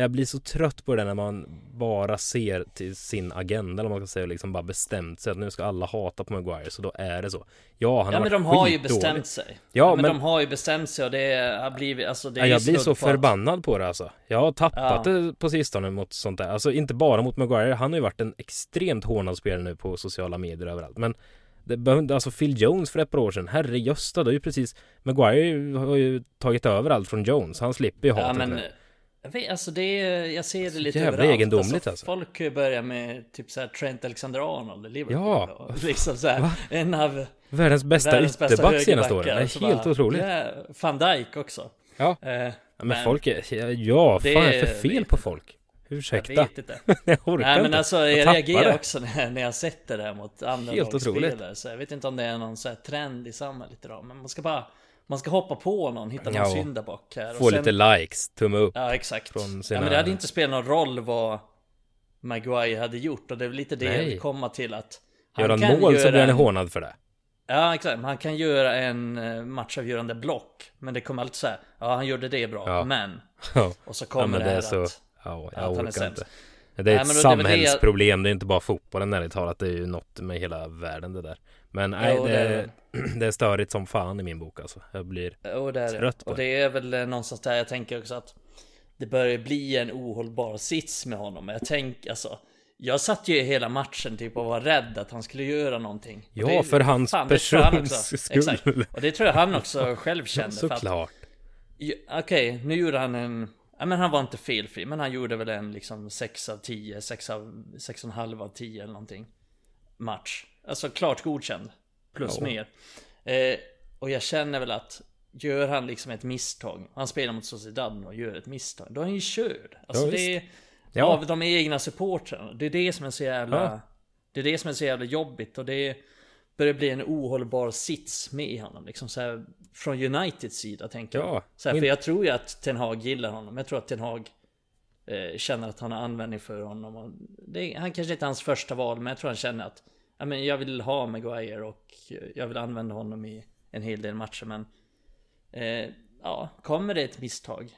Speaker 1: jag blir så trött på det när man bara ser till sin agenda eller man ska säga liksom bara bestämt sig att nu ska alla hata på Maguire så då är det så. Ja, han
Speaker 2: Ja men de har ju bestämt sig.
Speaker 1: Ja,
Speaker 2: men,
Speaker 1: men-
Speaker 2: de har ju bestämt sig och det har blivit, alltså det är
Speaker 1: Ja, jag blir så
Speaker 2: på att-
Speaker 1: förbannad på det alltså. Jag har tappat
Speaker 2: Ja.
Speaker 1: det på sistone mot sånt där. Alltså inte bara mot Maguire. Han har ju varit en extremt hånad spelare nu på sociala medier överallt. Men Det behövde, alltså Phil Jones för ett par år sedan, herre gösta, det är ju precis Maguire har ju tagit över allt från Jones, han slipper ju
Speaker 2: Ja
Speaker 1: hatet
Speaker 2: men
Speaker 1: där.
Speaker 2: Jag, vet, alltså det är, jag ser det lite
Speaker 1: jävla
Speaker 2: överallt.
Speaker 1: egendomligt, alltså.
Speaker 2: Folk börjar med typ såhär Trent Alexander-Arnold i Liverpool.
Speaker 1: Ja.
Speaker 2: och Liksom såhär,
Speaker 1: Va?
Speaker 2: en av
Speaker 1: Världens bästa
Speaker 2: världens
Speaker 1: ytterback senaste åren,
Speaker 2: Så
Speaker 1: det är helt
Speaker 2: bara,
Speaker 1: otroligt
Speaker 2: Ja, Van Dijk också.
Speaker 1: Ja.
Speaker 2: Eh,
Speaker 1: Ja, men,
Speaker 2: men-
Speaker 1: folk är, ja,
Speaker 2: Det
Speaker 1: fan är det för fel på
Speaker 2: jag.
Speaker 1: folk?
Speaker 2: jag
Speaker 1: Ursäkta,
Speaker 2: vet inte.
Speaker 1: jag orkar
Speaker 2: Nej men
Speaker 1: inte
Speaker 2: alltså
Speaker 1: Jag
Speaker 2: jag reagerar
Speaker 1: det.
Speaker 2: också när, när jag sett det där mot andra
Speaker 1: Helt otroligt.
Speaker 2: Så jag vet inte om det är någon så här trend i samhället idag. Men man ska bara Man ska hoppa på någon, hitta någon
Speaker 1: Ja.
Speaker 2: syndabock här.
Speaker 1: Få lite likes, tumme upp
Speaker 2: Ja exakt.
Speaker 1: från sina-
Speaker 2: Ja, men det hade inte spelat någon roll vad Maguire hade gjort. Och det är lite det jag
Speaker 1: Nej.
Speaker 2: vill komma till att
Speaker 1: Gör han
Speaker 2: kan
Speaker 1: mål så
Speaker 2: göra
Speaker 1: blir han hånad för det
Speaker 2: Ja exakt, han kan göra en eh, matchavgörande block Men det kommer alltid säga Ja han gjorde det bra,
Speaker 1: Ja.
Speaker 2: men
Speaker 1: Ja,
Speaker 2: Och så
Speaker 1: ja
Speaker 2: kommer
Speaker 1: men
Speaker 2: det
Speaker 1: det
Speaker 2: här
Speaker 1: är så
Speaker 2: att
Speaker 1: Ja,
Speaker 2: att
Speaker 1: jag
Speaker 2: han är sämst.
Speaker 1: inte Det är
Speaker 2: Nej,
Speaker 1: ett
Speaker 2: det det jag-
Speaker 1: samhällsproblem, det är inte bara fotbollen ärligt talat Det är ju något med hela världen det där Men nej,
Speaker 2: Jo,
Speaker 1: det,
Speaker 2: det är
Speaker 1: det är störigt som fan i min bok alltså Jag blir
Speaker 2: Och det är det.
Speaker 1: Trött på
Speaker 2: Och
Speaker 1: det.
Speaker 2: det är väl eh, någonstans där jag tänker också att Det börjar bli en ohållbar sits med honom Jag tänker alltså Jag satt ju hela matchen typ och var rädd att han skulle göra någonting
Speaker 1: Ja,
Speaker 2: det-
Speaker 1: för hans
Speaker 2: fan, det han
Speaker 1: persons
Speaker 2: också.
Speaker 1: skull.
Speaker 2: Exakt. Och det tror jag han också själv kände
Speaker 1: Såklart
Speaker 2: Okej, nu gjorde han en Ja men han var inte felfri, men han gjorde väl en liksom 6 av 10, 6 av 6,5 av 10 eller någonting. Match. Alltså klart godkänd. Plus
Speaker 1: Ja.
Speaker 2: mer. Eh, Och jag känner väl att Gör han liksom ett misstag Han spelar mot Sociedad och gör ett misstag Då är han ju körd. Alltså
Speaker 1: Ja,
Speaker 2: det är
Speaker 1: Ja.
Speaker 2: Av de egna supportrarna. Det är det som är så jävla. Det är det som är så jävla jobbigt och det Börjar bli en ohållbar sits med honom. Liksom så här, Från Uniteds sida tänker jag.
Speaker 1: Ja,
Speaker 2: så här, För jag tror ju att Ten Hag gillar honom. Jag tror att Ten Hag eh, Känner att han har användning för honom. Det Han kanske inte är hans första val Men jag tror han känner att ja, men Jag vill ha Maguire och Jag vill använda honom i En hel del matcher men eh, Ja, kommer det ett misstag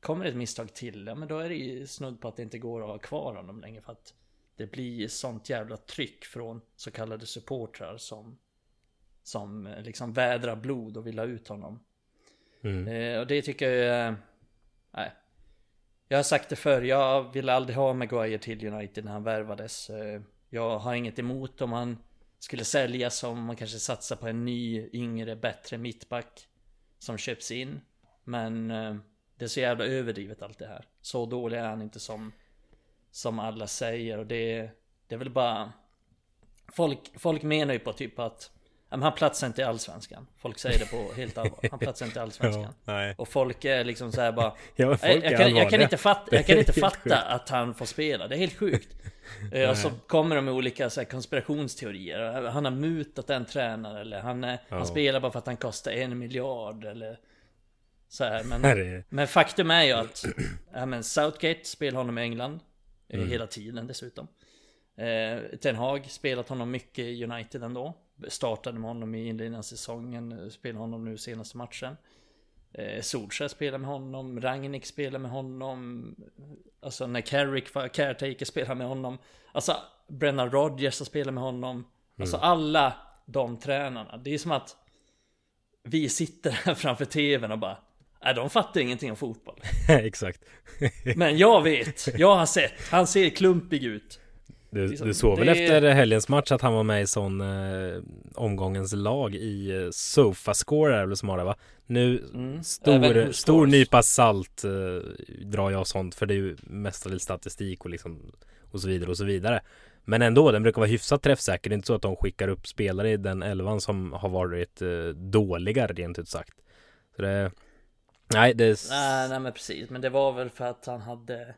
Speaker 2: Kommer det ett misstag till, ja men då är det ju snudd på att det inte går att ha kvar honom längre för att Det blir sånt jävla tryck från så kallade supportrar som Som eh, liksom vädrar blod och vill ha ut honom.
Speaker 1: Mm.
Speaker 2: eh, Och det tycker jag eh, Nej. Jag har sagt det förr, jag ville aldrig ha Maguire till United när han värvades. Eh, Jag har inget emot om han Skulle säljas om man kanske satsar på en ny, yngre, bättre mittback Som köps in. Men eh, Det är så jävla överdrivet allt det här. Så dålig är han inte som Som alla säger och det Det är väl bara Folk, folk menar ju på typ att men Han platsar inte i Allsvenskan. Folk säger det på helt allvar. Han platsar inte i Allsvenskan.
Speaker 1: Ja,
Speaker 2: Och folk är liksom så här bara
Speaker 1: Ja,
Speaker 2: jag, kan, jag kan inte fatta, jag kan inte fatta
Speaker 1: sjukt.
Speaker 2: att han får spela, det är helt sjukt. Eh, Och så kommer de med olika så här, konspirationsteorier. Han har mutat en tränare eller han, är,
Speaker 1: Ja.
Speaker 2: han spelar bara för att han kostar en miljard eller så här, men, men faktum är ju att ja, men Southgate spelar honom i England. eh,
Speaker 1: Mm.
Speaker 2: Hela tiden dessutom. Eh, Ten Hag spelat honom mycket i United ändå. Startade med honom i inledningen av säsongen eh, Spelade honom nu senaste matchen. Eh, Solskjaer spelar med honom Rangnick spelar med honom. Alltså när Carrick var caretaker spelar med honom. Alltså Brennan Rodgers spelat med honom. Alltså alla de tränarna. Det är som att Vi sitter här framför tvn och bara Nej de fattar ingenting om fotboll
Speaker 1: Exakt
Speaker 2: Men jag vet, jag har sett Han ser klumpig ut
Speaker 1: Du,
Speaker 2: Liksom,
Speaker 1: du såg väl efter helgens match att han var med i sån eh, omgångens lag i eh, Sofascore är väl som har det va? Nu
Speaker 2: Mm.
Speaker 1: Stor, stor nypa salt eh, drar jag sånt för det är ju mestadels statistik och liksom och så vidare och så vidare. Men ändå, den brukar vara hyfsat träffsäker. Det är inte så att de skickar upp spelare i den elvan som har varit eh, dåliga rent ut sagt. Så det, nej, det är...
Speaker 2: Nej, nej men precis, men det var väl för att han hade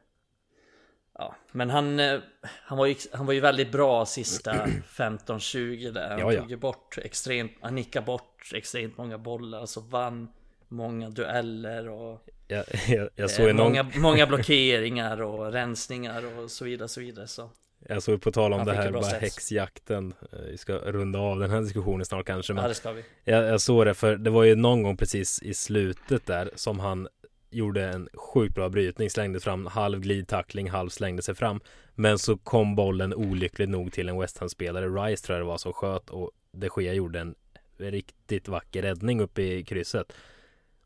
Speaker 2: Ja, men han, eh, han, var ju, han var ju väldigt bra sista 15-20 där. Han
Speaker 1: Ja, ja.
Speaker 2: tog ju bort extremt, han nickade bort extremt många bollar Alltså vann många dueller och
Speaker 1: Jag, jag, jag
Speaker 2: eh, många, många blockeringar och rensningar och så vidare så vidare så
Speaker 1: jag såg på tal om
Speaker 2: Han
Speaker 1: det här bara
Speaker 2: sets.
Speaker 1: häxjakten. Eh, Vi ska runda av den här diskussionen snart kanske. Men
Speaker 2: Ja det ska vi
Speaker 1: Jag, jag såg det för det var ju någon gång precis i slutet där som han gjorde en sjukt bra brytning, slängde fram halv glidtackling, halv slängde sig fram. Men så kom bollen olyckligt nog till en West Ham-spelare, Rice tror jag det var, som sköt och de Gea gjorde en riktigt vacker räddning uppe i krysset.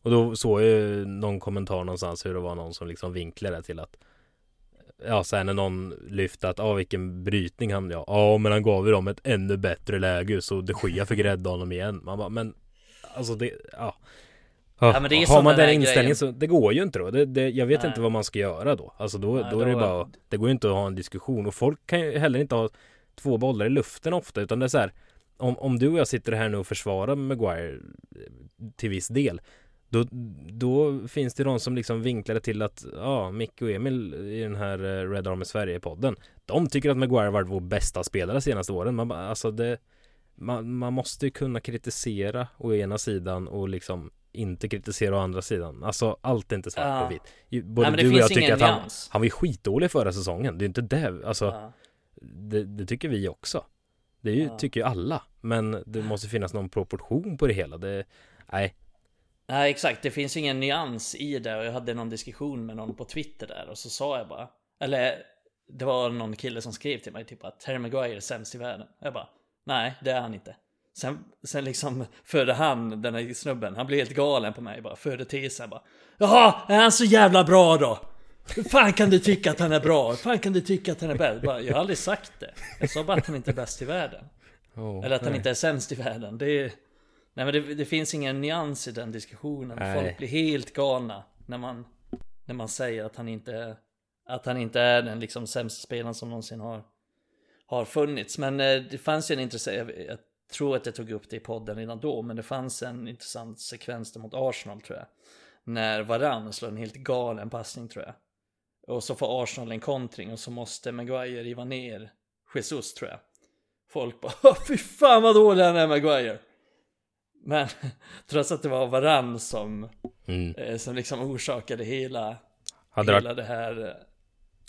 Speaker 1: Och då såg jag ju någon kommentar någonstans hur det var någon som liksom vinklade till att Ja sen när någon lyfte att, ja vilken brytning han ja. Ja men han gav ju dem ett ännu bättre läge så de Gia fick rädda honom igen. Man bara, men Alltså det, ja.
Speaker 2: Ja, men det är
Speaker 1: Har man den
Speaker 2: där
Speaker 1: inställningen så det går ju inte då. Det, det, jag vet
Speaker 2: Nej.
Speaker 1: inte vad man ska göra då. Alltså då,
Speaker 2: Nej,
Speaker 1: då är det
Speaker 2: då-
Speaker 1: bara Det går ju inte att ha en diskussion och folk kan ju heller inte ha två bollar i luften ofta utan det är så här om, om du och jag sitter här nu och försvarar Maguire eh, till viss del då, då finns det de som liksom vinklar det till att ja, Micke och Emil i den här eh, Red Army Sverige-podden De tycker att Maguire varit vår bästa spelare senaste åren. Man, alltså det, man, man måste ju kunna kritisera å ena sidan och liksom inte kritisera å andra sidan. Alltså allt är inte svart
Speaker 2: Ja.
Speaker 1: och vitt. Både
Speaker 2: det
Speaker 1: du och jag tycker att han,
Speaker 2: nyans.
Speaker 1: han var ju skitdålig förra säsongen. Det är inte det. Alltså
Speaker 2: Ja.
Speaker 1: det, det tycker vi också. Det är ju,
Speaker 2: Ja.
Speaker 1: tycker ju alla. Men det måste finnas någon proportion på det hela. Det, nej,
Speaker 2: Nej exakt, det finns ingen nyans i det och jag hade någon diskussion med någon på Twitter där och så sa jag bara Eller det var någon kille som skrev till mig typ att Harry Maguire är sämst i världen. Jag bara Nej det är han inte. Sen, sen liksom förde han, den här snubben, han blev helt galen på mig bara, förde tesen bara Jaha, är han så jävla bra då? Hur fan kan du tycka att han är bra? Hur fan kan du tycka att han är bäst? Jag har aldrig sagt det. Jag sa bara att han inte är bäst i världen.
Speaker 1: Åh,
Speaker 2: Eller att han
Speaker 1: nej.
Speaker 2: inte är sämst i världen. Det är, nej men det, det finns ingen nyans i den diskussionen.
Speaker 1: Nej.
Speaker 2: Folk blir helt galna när man, när man säger att han inte är, att han inte är den liksom sämsta spelaren som någonsin har, har funnits. Men eh, det fanns ju en intressant, jag, tror att jag tog upp det i podden redan då, men det fanns en intressant sekvens mot Arsenal tror jag. När Varann slår en helt galen passning tror jag. Och så får Arsenal en kontring och så måste Maguire riva ner Jesus tror jag. Folk bara "Åh, fy fan vad dålig han är Maguire. Men trots att det var Varann som,
Speaker 1: Mm.
Speaker 2: eh, som liksom orsakade hela,
Speaker 1: Hade, det
Speaker 2: hela
Speaker 1: varit,
Speaker 2: det här, eh,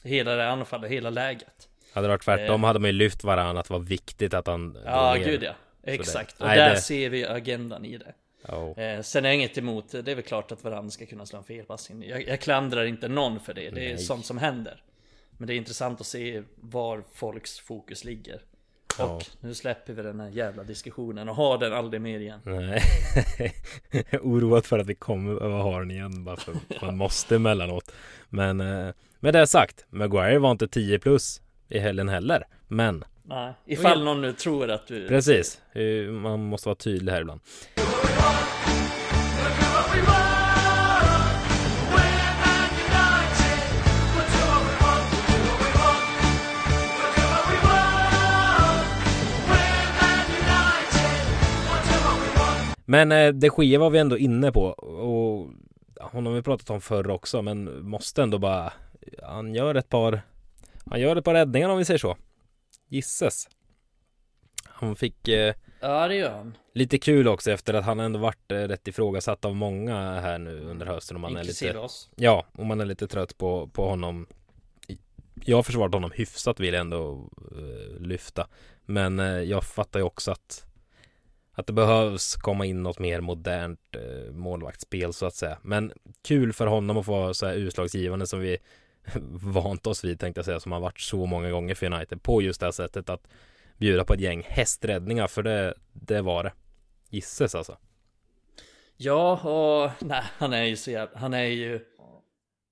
Speaker 2: hela det anfallet, hela läget.
Speaker 1: hade det varit tvärtom hade man ju lyft varandra att det var viktigt att han
Speaker 2: Ja,
Speaker 1: ner.
Speaker 2: gud ja. Exakt. Och
Speaker 1: nej,
Speaker 2: där
Speaker 1: det-
Speaker 2: ser vi agendan i det.
Speaker 1: Ja.
Speaker 2: Eh, sen är jag inget emot, det är väl klart att Varann ska kunna slå en felpassning. Jag, jag klandrar inte någon för det, det är
Speaker 1: Nej.
Speaker 2: sånt som händer. Men det är intressant att se var folks fokus ligger.
Speaker 1: Ja.
Speaker 2: Och nu släpper vi den här jävla diskussionen och har den aldrig mer igen.
Speaker 1: Nej, Jag är oroad för att vi kommer behöva ha den igen bara för att man måste emellanåt. Men eh, med det sagt, Maguire var inte 10 plus i helgen heller. Men
Speaker 2: Nej, ifall någon nu tror att du...
Speaker 1: precis, eh, man måste vara tydlig här ibland. Men eh, de Gea var vi ändå inne på och honom har vi pratat om förr också men måste ändå bara Han gör ett par Han gör ett par räddningar om vi säger så Gisses Han fick eh,
Speaker 2: Ja, det gör han.
Speaker 1: lite kul också efter att han ändå varit eh, rätt ifrågasatt av många här nu under hösten om man är lite
Speaker 2: oss.
Speaker 1: Ja, om man är lite trött på, på honom Jag har försvarat honom hyfsat vill jag ändå eh, lyfta Men eh, jag fattar ju också att Att det behövs komma in något mer modernt eh, målvaktsspel så att säga Men kul för honom att få vara så här utslagsgivande som vi vant oss vid tänkte jag säga Som har varit så många gånger för United på just det här sättet att Bjuda på ett gäng hästräddningar för det, det var det Gisses alltså
Speaker 2: Ja, och nej, han är ju så jävla... Han är ju...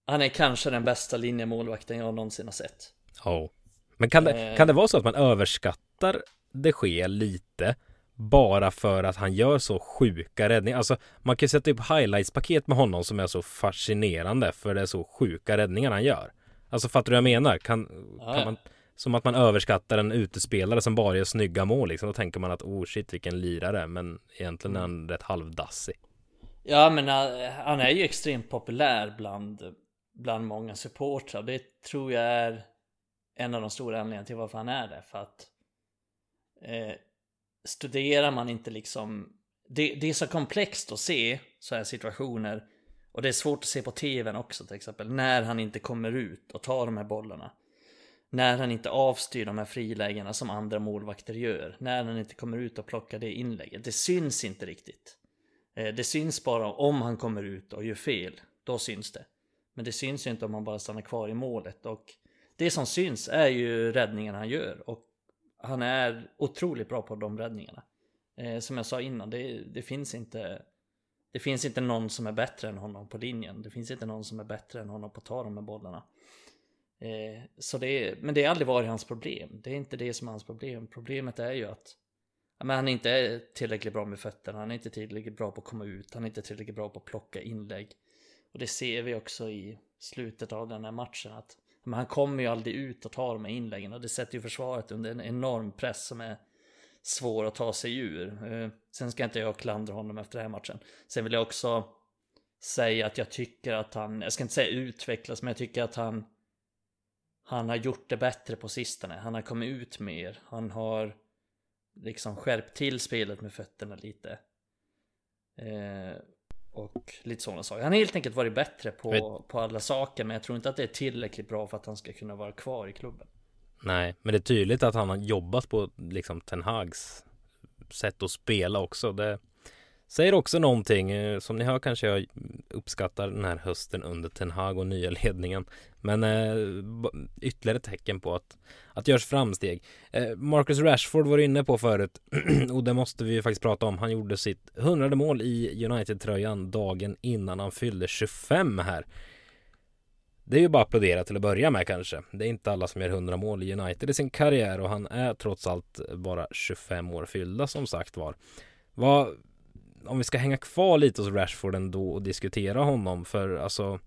Speaker 2: Han är kanske den bästa linjemålvakten jag någonsin har sett.
Speaker 1: Ja. Men kan det,
Speaker 2: Eh.
Speaker 1: kan det vara så att man överskattar det sker lite bara för att han gör så sjuka räddningar? Alltså man kan sätta upp highlights-paket med honom som är så fascinerande för det är så sjuka räddningar han gör. Alltså fattar du vad jag menar? Kan, kan man, som att man överskattar en utespelare som bara gör snygga mål liksom. Då tänker man att oh shit vilken lirare men egentligen är han rätt halvdassig.
Speaker 2: Ja, men eh, han är ju extremt populär bland, bland många supportrar. Det tror jag är en av de stora anledningarna till varför han är det. För att eh, studerar man inte liksom... Det, det är så komplext att se så här situationer. Och det är svårt att se på tvn också till exempel. När han inte kommer ut och tar de här bollarna. När han inte avstyr de här frilägena som andra målvakter gör. När han inte kommer ut och plockar det inlägget. Det syns inte riktigt. Eh, det syns bara om han kommer ut och gör fel. Då syns det. Men det syns ju inte om han bara stannar kvar i målet. Och det som syns är ju räddningarna han gör. Och han är otroligt bra på de räddningarna. Eh, Som jag sa innan, det, det finns inte Det finns inte någon som är bättre än honom på linjen. Det finns inte någon som är bättre än honom på att ta de här bollarna. Eh, så det är, men det har aldrig varit hans problem. Det är inte det som är hans problem. Problemet är ju att men han inte är tillräckligt bra med fötterna. Han är inte tillräckligt bra på att komma ut. Han är inte tillräckligt bra på att plocka inlägg. Och det ser vi också i slutet av den här matchen. Att men han kommer ju aldrig ut och tar de här inläggen. Och det sätter ju försvaret under en enorm press som är svår att ta sig ur. Eh, sen ska inte jag klandra honom efter den här matchen. Sen vill jag också säga att jag tycker att han, jag ska inte säga utvecklas, men jag tycker att han han har gjort det bättre på sistone. Han har kommit ut mer. Han har liksom skärpt till spelet med fötterna lite. Eh, och lite sådana saker. Han har helt enkelt varit bättre på, på alla saker. Men jag tror inte att det är tillräckligt bra för att han ska kunna vara kvar i klubben.
Speaker 1: Nej, men det är tydligt att han har jobbat på liksom Ten Hags sätt att spela också. Det säger också någonting. Eh, som ni hör kanske jag uppskattar den här hösten under Ten Hag och nya ledningen. Men eh, ytterligare tecken på att, att det görs framsteg. Eh, Marcus Rashford var inne på förut och det måste vi faktiskt prata om. Han gjorde sitt hundrade mål i United-tröjan dagen innan han fyllde 25 här. Det är ju bara att applådera till att börja med kanske. Det är inte alla som gör 100 mål i United i sin karriär och han är trots allt bara 25 år fyllda som sagt var. Vad, om vi ska hänga kvar lite hos Rashford ändå och diskutera honom för alltså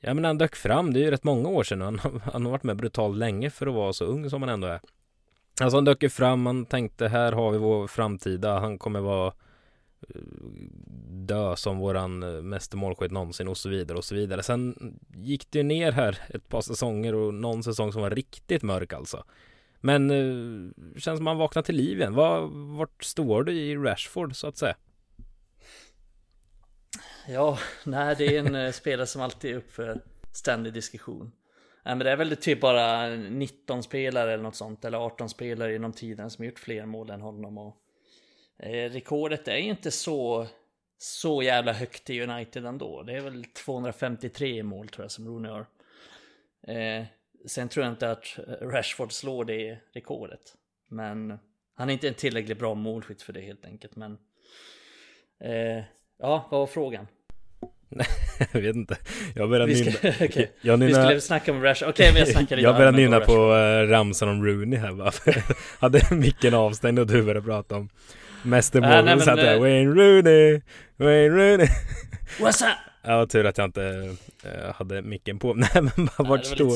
Speaker 1: Ja men han dök fram, det är ju rätt många år sedan han, han har varit med brutalt länge för att vara så ung som han ändå är Alltså han dök ju fram, man tänkte här har vi vår framtida, han kommer vara eh, dö som våran eh, meste målskytt någonsin och så vidare och så vidare. Sen gick det ju ner här ett par säsonger och någon säsong som var riktigt mörk alltså. Men eh, känns som han vaknar till liv igen. Var, vart står du i Rashford så att säga?
Speaker 2: Ja, nej det är en eh, spelare som alltid är upp för ständig diskussion. Nej men det är väl typ bara 19 spelare eller något sånt, eller 18 spelare inom tiden som gjort fler mål än honom. Och, eh, rekordet är ju inte så, så jävla högt i United ändå. Det är väl 253 mål tror jag som Rooney har. Eh, Sen tror jag inte att Rashford slår det rekordet. Men han är inte en tillräckligt bra målskytt för det helt enkelt. Men eh, ja, vad var frågan?
Speaker 1: jag vet inte. Jag började nynna.
Speaker 2: okay. jag nynna... Vi skulle snacka om Rashford. Okej, okay, men jag snackar
Speaker 1: Jag började nynna på uh, ramsan om Rooney här bara. Hade micken avstängd och du började prata om mästermålet. Äh, satt där, eh, Wayne Rooney, Wayne Rooney.
Speaker 2: What's up?
Speaker 1: Ja, tur att jag inte äh, hade micken på. Nej men bara, vart, stod,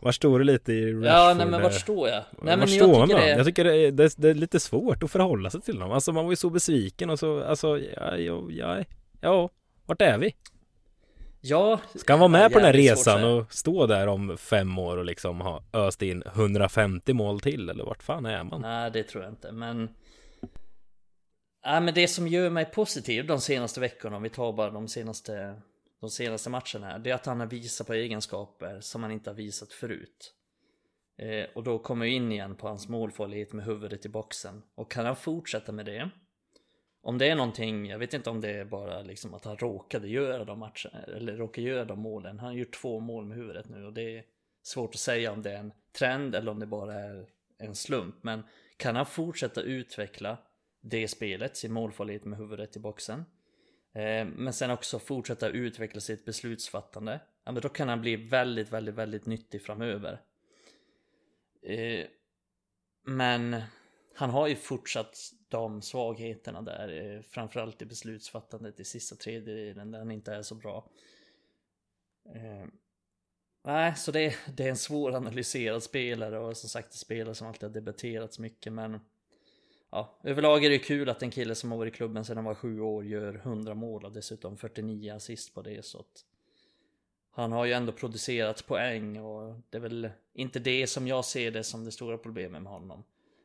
Speaker 1: vart står du lite i Rashford?
Speaker 2: Ja, nej men vart står jag? Nej
Speaker 1: men jag tycker man? det... Jag tycker det är, det, det är, lite svårt att förhålla sig till dem. Alltså man var ju så besviken och så, alltså, ja, ja, ja, ja vart är vi?
Speaker 2: Ja
Speaker 1: Ska han vara med på den här resan och stå där om fem år och liksom ha öst in 150 mål till eller vart fan är man?
Speaker 2: Nej det tror jag inte men Ja, men det som gör mig positiv de senaste veckorna, om vi tar bara de senaste, de senaste matcherna här, det är att han har visat på egenskaper som han inte har visat förut. Eh, och då kommer jag in igen på hans målfarlighet med huvudet i boxen. Och kan han fortsätta med det, om det är någonting, jag vet inte om det är bara liksom att han råkade göra de matcherna, eller råkade göra de målen. Han har gjort två mål med huvudet nu och det är svårt att säga om det är en trend eller om det bara är en slump. Men kan han fortsätta utveckla det spelet, sin målfarlighet med huvudet i boxen. Eh, men sen också fortsätta utveckla sitt beslutsfattande. Ja, men då kan han bli väldigt, väldigt, väldigt nyttig framöver. Eh, men han har ju fortsatt de svagheterna där, eh, framförallt i beslutsfattandet i sista tredjedelen där han inte är så bra. Nej, så det, det är en svåranalyserad spelare och som sagt en spelare som alltid har debatterats mycket men ja, överlag är det kul att en kille som har varit i klubben sedan han var sju år gör 100 mål och dessutom 49 assist på det så att han har ju ändå producerat poäng och det är väl inte det som jag ser det som det stora problemet med honom.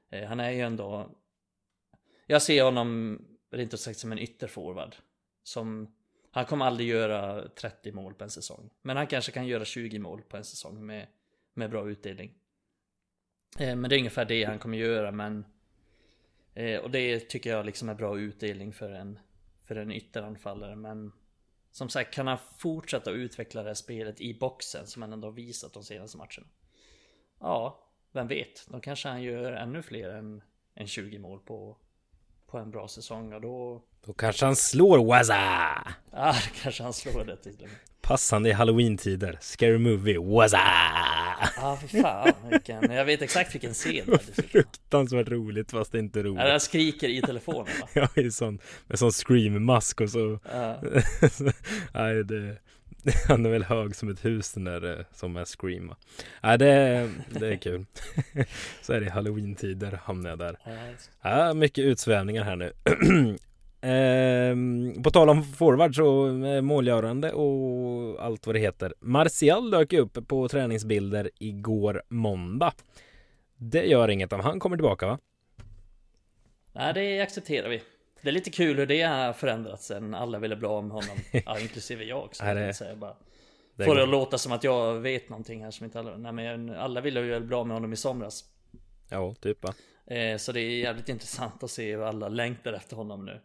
Speaker 2: Eh, han är ju ändå... Jag ser honom rent ut sagt som en ytterforward. Som... Han kommer aldrig göra 30 mål på en säsong. Men han kanske kan göra 20 mål på en säsong med, med bra utdelning. Eh, men det är ungefär det han kommer göra men Eh, och det tycker jag liksom är bra utdelning för en, för en ytteranfallare. Men som sagt, kan han fortsätta utveckla det här spelet i boxen som han ändå har visat de senaste matcherna? Ja, vem vet? Då kanske han gör ännu fler än, än 20 mål på, på en bra säsong och då,
Speaker 1: Då kanske han slår Waza!
Speaker 2: Ja, det kanske han slår det till och med.
Speaker 1: Passande i halloween-tider. Scary movie, Waza!
Speaker 2: Ja, för fan vilken, jag vet exakt vilken scen det är.
Speaker 1: Fruktansvärt roligt fast det är inte
Speaker 2: Ja,
Speaker 1: roligt.
Speaker 2: Han skriker i telefonen va?
Speaker 1: Ja, i sån, med sån scream-mask och så
Speaker 2: Ja.
Speaker 1: Nej, det Han är väl hög som ett hus den där eh, som är Scream va? Nej, det, det är kul Så är det halloween-tider hamnar jag där
Speaker 2: Ja,
Speaker 1: Ja, mycket utsvävningar här nu ehm, På tal om forwards och eh, målgörande och allt vad det heter Martial dök upp på träningsbilder igår måndag Det gör inget om han kommer tillbaka va?
Speaker 2: Nej, det accepterar vi. Det är lite kul hur det har förändrats sen alla ville bli av med honom. Ja, inklusive jag. Så
Speaker 1: Nej, det-
Speaker 2: säga bara.
Speaker 1: Det
Speaker 2: Får det att låta som att jag vet någonting här som inte alla... Nej men alla ville ju bli av med honom i somras.
Speaker 1: Ja, typ va?
Speaker 2: Eh, så det är jävligt intressant att se hur alla längtar efter honom nu.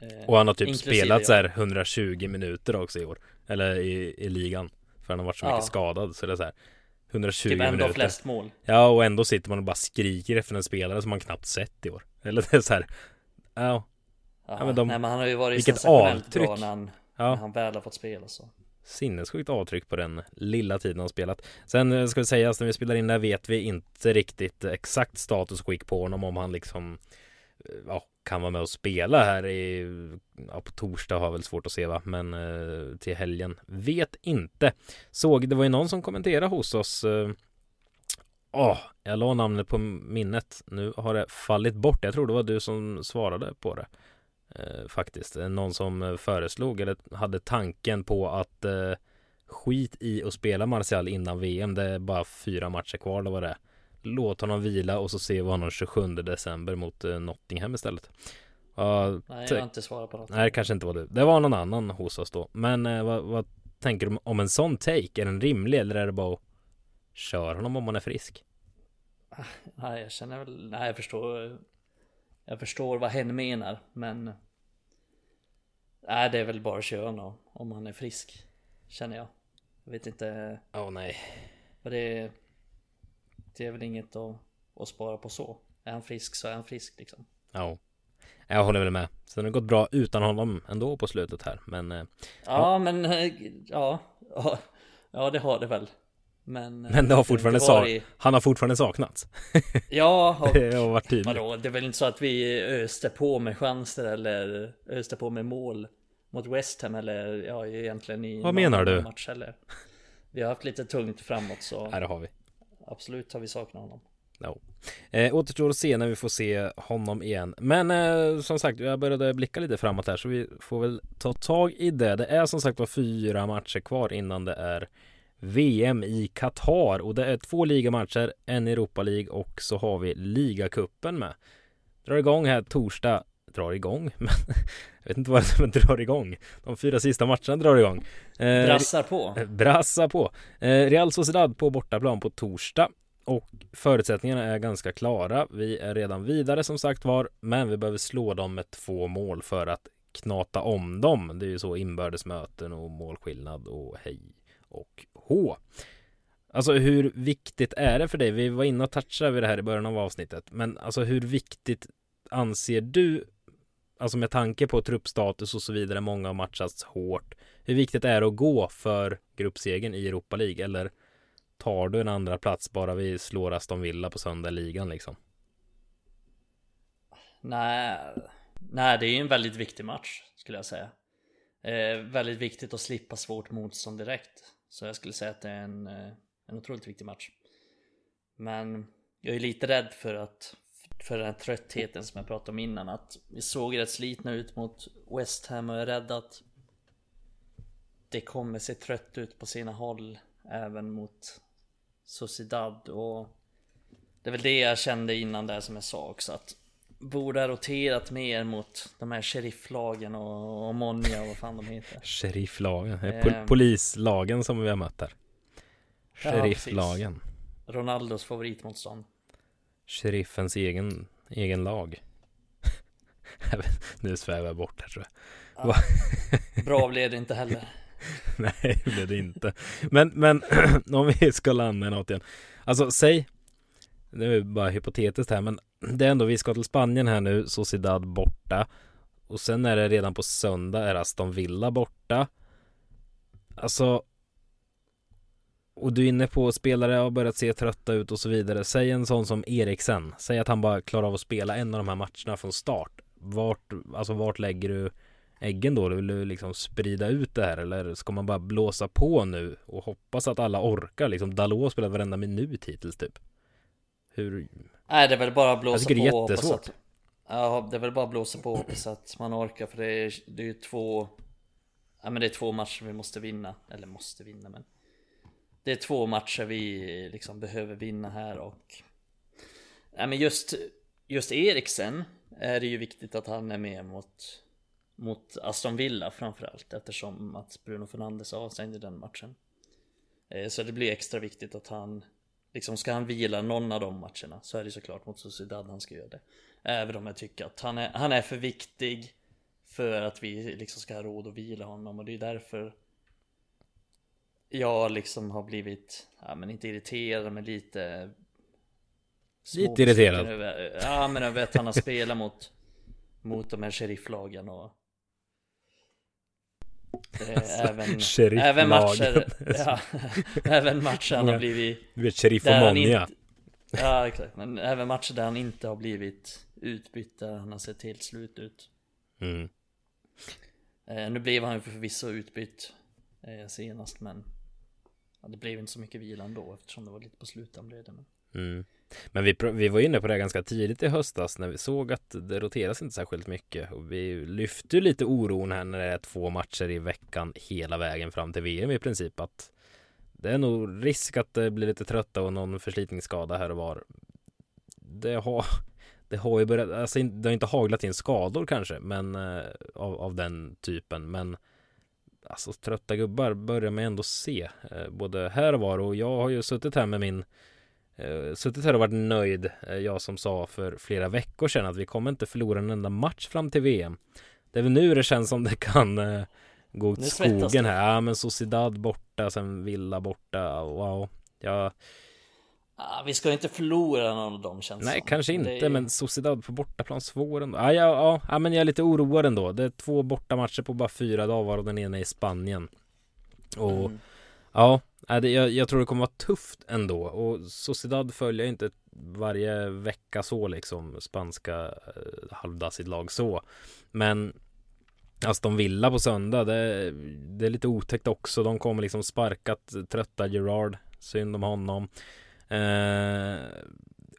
Speaker 2: Eh,
Speaker 1: Och han har typ spelat så här 120 minuter också i år. Eller i, i ligan. För han har varit så
Speaker 2: Ja.
Speaker 1: mycket skadad så det är så här 120
Speaker 2: Typ ändå
Speaker 1: minuter.
Speaker 2: flest mål.
Speaker 1: Ja och ändå sitter man och bara skriker efter en spelare som man knappt sett i år. Eller det är så här Ja,
Speaker 2: Ja,
Speaker 1: men de-
Speaker 2: Nej men han har ju varit
Speaker 1: vilket avtryck.
Speaker 2: bra när han, när
Speaker 1: ja
Speaker 2: han väl har fått spela så.
Speaker 1: sinnessjukt avtryck på den lilla tiden han spelat. Sen eh, ska vi säga att när vi spelar in det här vet vi inte riktigt exakt status skick på honom om han liksom eh, Ja, kan vara med och spela här i Ja, på torsdag har väl svårt att se va? Men eh, till helgen. Vet inte. Såg, det var ju någon som kommenterade hos oss eh, Åh, jag la namnet på minnet. Nu har det fallit bort. Jag tror det var du som svarade på det eh, Faktiskt. Någon som föreslog eller hade tanken på att eh, Skit i att spela Martial innan VM Det är bara fyra matcher kvar, det var det Låt honom vila och så ser vi honom 27 december mot eh, Nottingham istället Ja,
Speaker 2: Nej jag har inte svarat på något.
Speaker 1: Nej, kanske inte var du. Det var någon annan hos oss då. Men eh, vad, vad tänker du om en sån take? Är den rimlig eller är det bara att köra honom om man är frisk?
Speaker 2: Nej jag känner väl, nej jag förstår Jag förstår vad hen menar men Nej det är väl bara att köra honom om han är frisk Känner jag Jag vet inte
Speaker 1: Åh nej.
Speaker 2: vad det är Det är väl inget att, att spara på så Är han frisk så är han frisk liksom
Speaker 1: Ja. Jag håller väl med. Sen har det gått bra utan honom ändå på slutet här. Men, eh,
Speaker 2: Ja, men eh, ja, ja Ja det har det väl Men, eh,
Speaker 1: men det har fortfarande
Speaker 2: inte
Speaker 1: sak-
Speaker 2: varit-
Speaker 1: han har fortfarande saknats.
Speaker 2: Ja, och,
Speaker 1: Det har varit tydligt.
Speaker 2: vadå, det är väl inte så att vi öste på med chanser eller öste på med mål mot West Ham eller ja egentligen i
Speaker 1: Vad menar du?
Speaker 2: match heller. Vi har haft lite tungt framåt så
Speaker 1: Här har vi
Speaker 2: absolut har vi saknat honom.
Speaker 1: No. Eh, återstår att se när vi får se honom igen. Men eh, som sagt, jag började blicka lite framåt här så vi får väl ta tag i det. Det är som sagt var fyra matcher kvar innan det är VM i Qatar och det är två ligamatcher, en Europa League och så har vi ligacupen med. Drar igång här torsdag, drar igång, men jag vet inte vad som drar igång. De fyra sista matcherna drar igång. Eh,
Speaker 2: Brassar på.
Speaker 1: Brassa på. Eh, Real Sociedad på bortaplan på torsdag. Och förutsättningarna är ganska klara. Vi är redan vidare som sagt var. Men vi behöver slå dem med två mål för att knata om dem. Det är ju så inbördesmöten och målskillnad och hej och hå. Alltså hur viktigt är det för dig? Vi var inne och touchade vid det här i början av avsnittet. Men alltså hur viktigt anser du Alltså med tanke på truppstatus och så vidare, många har matchats hårt. Hur viktigt är det att gå för gruppsegern i Europa League? Eller tar du en andra plats bara vi slår Aston Villa på söndag i ligan liksom?
Speaker 2: Nej, nej det är ju en väldigt viktig match skulle jag säga. Eh, väldigt viktigt att slippa svårt motstånd direkt. Så jag skulle säga att det är en, eh, en otroligt viktig match. Men jag är lite rädd för att för den här tröttheten som jag pratade om innan att vi såg rätt slitna ut mot West Ham och är rädd att det kommer se trött ut på sina håll även mot Sociedad och det är väl det jag kände innan där som jag sa också att borde ha roterat mer mot de här sherifflagen och, och Monja och vad fan de heter.
Speaker 1: Sherifflagen, eh, pol-
Speaker 2: Ehm.
Speaker 1: polislagen som vi har mött.
Speaker 2: Ja,
Speaker 1: Sherifflagen.
Speaker 2: Ronaldos favoritmotstånd.
Speaker 1: Sheriffens egen, egen lag. Nu svävar jag bort här tror jag.
Speaker 2: Ja. Bra blev det inte heller.
Speaker 1: Nej, det blev det inte. Men, men om vi ska landa i något igen. Alltså, säg. Det är ju bara hypotetiskt här, men det är ändå vi ska till Spanien här nu, Sociedad borta. och sen är det redan på söndag är Aston Villa borta. Alltså och du är inne på spelare har börjat se trötta ut och så vidare. Säg en sån som Eriksen. Säg att han bara klarar av att spela en av de här matcherna från start. Vart, alltså vart lägger du äggen då? Vill du liksom sprida ut det här eller ska man bara blåsa på nu och hoppas att alla orkar? Liksom Dalot har spelat varenda minut hittills typ. Hur?
Speaker 2: Nej, det är väl bara att blåsa
Speaker 1: på. Jag tycker
Speaker 2: det
Speaker 1: är jättesvårt.
Speaker 2: Att, ja, det är väl bara att blåsa på så att man orkar för det är, det är ju två Ja men det är två matcher vi måste vinna, eller måste vinna men det är två matcher vi liksom behöver vinna här och Nej men just Just Eriksen är det ju viktigt att han är med mot Mot Aston Villa framförallt eftersom att Bruno Fernandes avstängde den matchen. Eh, så det blir extra viktigt att han Liksom ska han vila någon av de matcherna så är det såklart mot Sociedad han ska göra det. Även om jag tycker att han är, han är för viktig För att vi liksom ska ha råd att vila honom och det är därför jag liksom har blivit, ja men inte irriterad men lite
Speaker 1: Lite irriterad.
Speaker 2: över, Ja men över att han har spelat mot Mot de här sherifflagen och eh, även, även matcher ja, Även matcher han har blivit
Speaker 1: Du vet sheriff och Monja
Speaker 2: Ja exakt, men även matcher där han inte har blivit utbytt där han har sett helt slut ut.
Speaker 1: Mm.
Speaker 2: eh, Nu blev han ju förvisso utbytt eh, senast men ja, Det blev inte så mycket vila ändå eftersom det var lite på slutan blev det men
Speaker 1: mm. Men vi, vi var inne på det ganska tidigt i höstas när vi såg att det roteras inte särskilt mycket. Och vi lyfte lite oron här när det är två matcher i veckan hela vägen fram till VM i princip. Att det är nog risk att det blir lite trötta och någon förslitningsskada här och var. Det har, det har ju börjat, alltså det har inte haglat in skador kanske, men eh, av, av den typen. Men alltså trötta gubbar börjar man ändå se eh, både här och var och jag har ju suttit här med min eh, suttit här och varit nöjd, eh, jag som sa för flera veckor sedan att vi kommer inte förlora en enda match fram till VM. Det är väl nu det känns som det kan gå åt skogen här. Ja men Sociedad borta, sen Villa borta, wow. Ja.
Speaker 2: Ah, vi ska inte förlora någon av dem känns
Speaker 1: Nej, som. kanske inte, är... men Sociedad på bortaplan svår ändå. Ah, ja, ja, ja, men jag är lite oroad ändå. Det är två bortamatcher på bara fyra dagar, varav den ena är i Spanien. Och mm. ja, jag, jag tror det kommer vara tufft ändå. Och Sociedad följer inte varje vecka så liksom, spanska eh, halvdassigt lag så. Men Aston Villa på söndag, det, det, är lite otäckt också. De kommer liksom sparkat trötta Gerard. Synd om honom. Eh,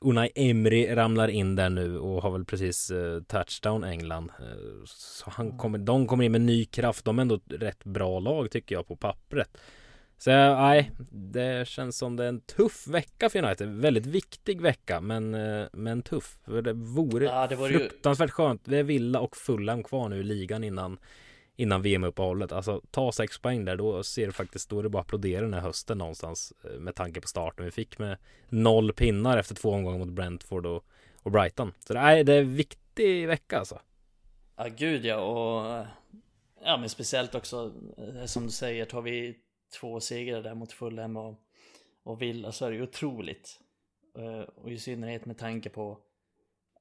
Speaker 1: Unai Emery ramlar in där nu och har väl precis eh, touchdown England. Eh, så han mm. kommer, de kommer in med ny kraft. De är ändå ett rätt bra lag tycker jag på pappret. Så nej, det känns som det är en tuff vecka för United. Väldigt viktig vecka, men, eh, men tuff. För det vore, ja, det vore fruktansvärt ju... skönt. Det är Villa och Fulham kvar nu i ligan innan innan VM-uppehållet. Alltså ta sex poäng där, då ser det faktiskt, då är det bara att applådera den här hösten någonstans eh, med tanke på starten vi fick med noll pinnar efter två omgångar mot Brentford och, och Brighton. Så nej, det är en viktig vecka alltså.
Speaker 2: Ja, gud ja, och eh, ja, men speciellt också eh, som du säger, tar vi två segrar där mot Fulham och, och Villa så är det ju otroligt. Och i synnerhet med tanke på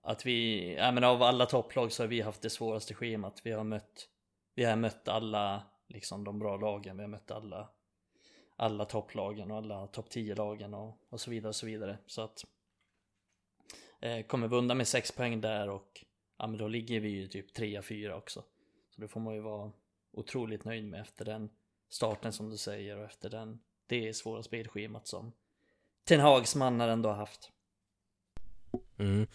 Speaker 2: att vi, ja men av alla topplag så har vi haft det svåraste schemat. Vi har mött, vi har mött alla, liksom de bra lagen, vi har mött alla, alla topplagen och alla topp 10-lagen och, och så vidare och så vidare. Så att eh, kommer vi undan med 6 poäng där och ja men då ligger vi ju typ 3-4 också. Så det får man ju vara otroligt nöjd med efter den starten som du säger och efter den det svåra spelschemat som Ten Hags mannar ändå har haft.
Speaker 1: Mm.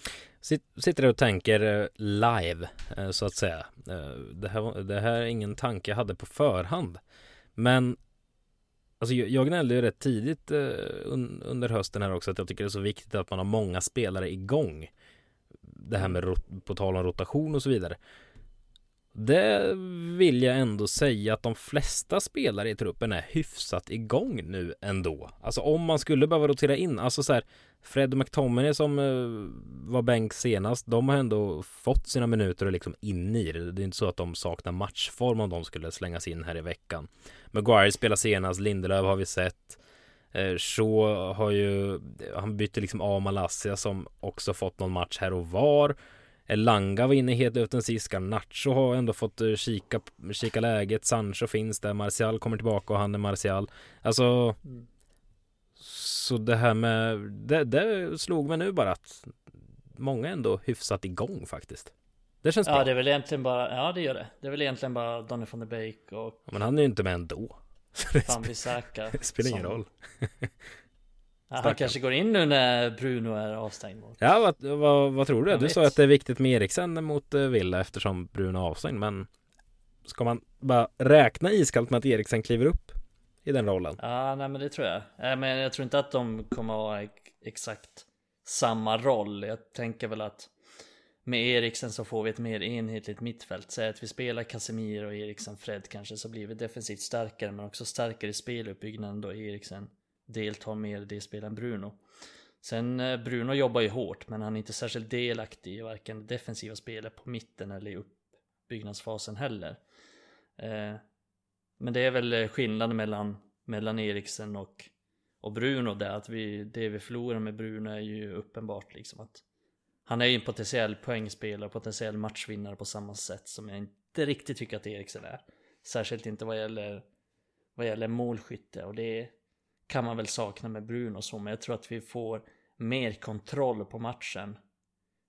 Speaker 1: Sitter och tänker eh, live eh, så att säga. Eh, det här, det här är ingen tanke jag hade på förhand. Men Alltså jag gnällde ju rätt tidigt under hösten här också att jag tycker det är så viktigt att man har många spelare igång. Det här med på tal om rotation och så vidare. Det vill jag ändå säga att de flesta spelare i truppen är hyfsat igång nu ändå. Alltså om man skulle behöva rotera in, alltså så här Fred McTominay som eh, var bänk senast, de har ändå fått sina minuter och liksom in i det. Det är inte så att de saknar matchform om de skulle slängas in här i veckan. Maguire spelar senast, Lindelöf har vi sett. Eh, Shaw har ju, han bytte liksom av Malaysia som också fått någon match här och var. Elanga var inne helt utan sist. Nacho har ändå fått eh, kika, kika läget. Sancho finns där. Martial kommer tillbaka och han är Martial. Alltså. Mm. Så det här med det, det slog mig nu bara att många ändå hyfsat igång faktiskt. Det känns
Speaker 2: ja,
Speaker 1: bra.
Speaker 2: Ja, det är väl egentligen bara, ja det gör det. Det är väl egentligen bara Donny van der Beek och...
Speaker 1: Ja, men han är ju inte med ändå.
Speaker 2: Fan Bissaka.
Speaker 1: det spelar ingen roll.
Speaker 2: ja, han kanske går in nu när Bruno är avstängd mot.
Speaker 1: Ja, vad, vad, vad tror du? Jag du vet. sa att det är viktigt med Eriksen mot eh, Villa eftersom Bruno är avstängd, men ska man bara räkna iskallt med att Eriksen kliver upp i den rollen?
Speaker 2: Ja, nej men det tror jag. Men jag tror inte att de kommer ha exakt samma roll. Jag tänker väl att med Eriksen så får vi ett mer enhetligt mittfält. Säg att vi spelar Casemiro och Eriksen Fred kanske så blir vi defensivt starkare men också starkare i speluppbyggnaden då Eriksen deltar mer i det spelet än Bruno. Sen eh, Bruno jobbar ju hårt men han är inte särskilt delaktig i varken det defensiva spelet på mitten eller i uppbyggnadsfasen heller. Eh, men det är väl eh, skillnaden mellan, mellan Eriksen och, och Bruno där att vi, det vi förlorar med Bruno är ju uppenbart liksom att han är ju en potentiell poängspelare, potentiell matchvinnare på samma sätt som jag inte riktigt tycker att Eriksen är. Särskilt inte vad gäller, vad gäller målskytte och det kan man väl sakna med Bruno så, men jag tror att vi får mer kontroll på matchen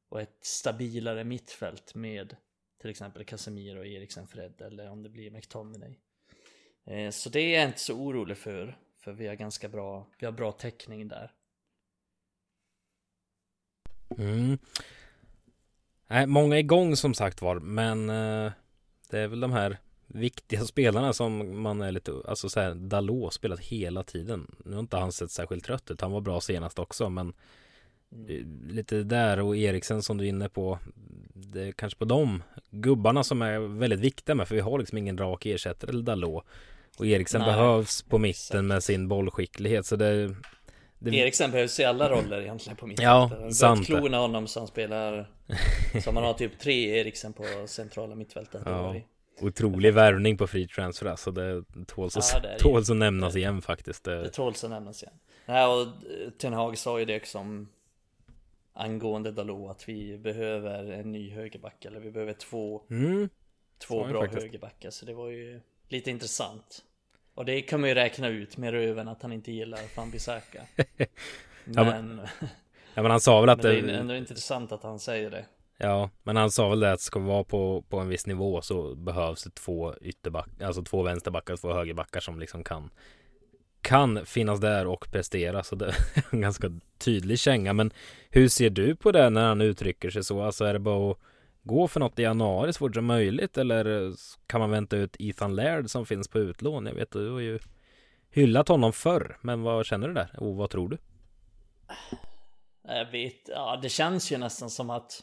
Speaker 2: och ett stabilare mittfält med till exempel Casemiro och Eriksen Fred eller om det blir McTominay. Eh, så det är jag inte så orolig för, för vi har ganska bra, vi har bra täckning där.
Speaker 1: Mm. Nej, många igång som sagt var, men eh, det är väl de här viktiga spelarna som man är lite, alltså såhär, Dalot spelat hela tiden. Nu har inte han sett särskilt trött ut, han var bra senast också, men mm. lite där och Eriksen som du är inne på, det är kanske på de gubbarna som är väldigt viktiga med, för vi har liksom ingen rak ersättare till Dalot. Och Eriksen Nej, behövs på mitten exakt. med sin bollskicklighet, så det
Speaker 2: det... Eriksen behövs i alla roller egentligen på mitt
Speaker 1: Ja, sant
Speaker 2: klona honom så han spelar Så man har typ tre Eriksen på centrala mittfältet
Speaker 1: ja. Otrolig värvning på free transfer alltså Det tåls, ja, det tåls att nämnas det, igen faktiskt
Speaker 2: Det, det tåls att nämnas igen Nej och Ten Hag sa ju det som Angående Dalot att vi behöver en ny högerback Eller vi behöver två
Speaker 1: mm.
Speaker 2: Två bra högerbackar Så det var ju lite intressant och det kan man ju räkna ut med röven att han inte gillar Fambisaka.
Speaker 1: men... ja, men... ja men han sa väl att
Speaker 2: det... är ändå intressant att han säger det.
Speaker 1: Ja, men han sa väl det att ska vi vara på, på en viss nivå så behövs det två ytterbackar, alltså två vänsterbackar och två högerbackar som liksom kan kan finnas där och prestera så det är en ganska tydlig känga men hur ser du på det när han uttrycker sig så? Alltså är det bara att gå för något i januari så fort som möjligt eller kan man vänta ut Ethan Laird som finns på utlån? Jag vet du har ju hyllat honom förr, men vad känner du där? Och vad tror du?
Speaker 2: Jag vet, ja det känns ju nästan som att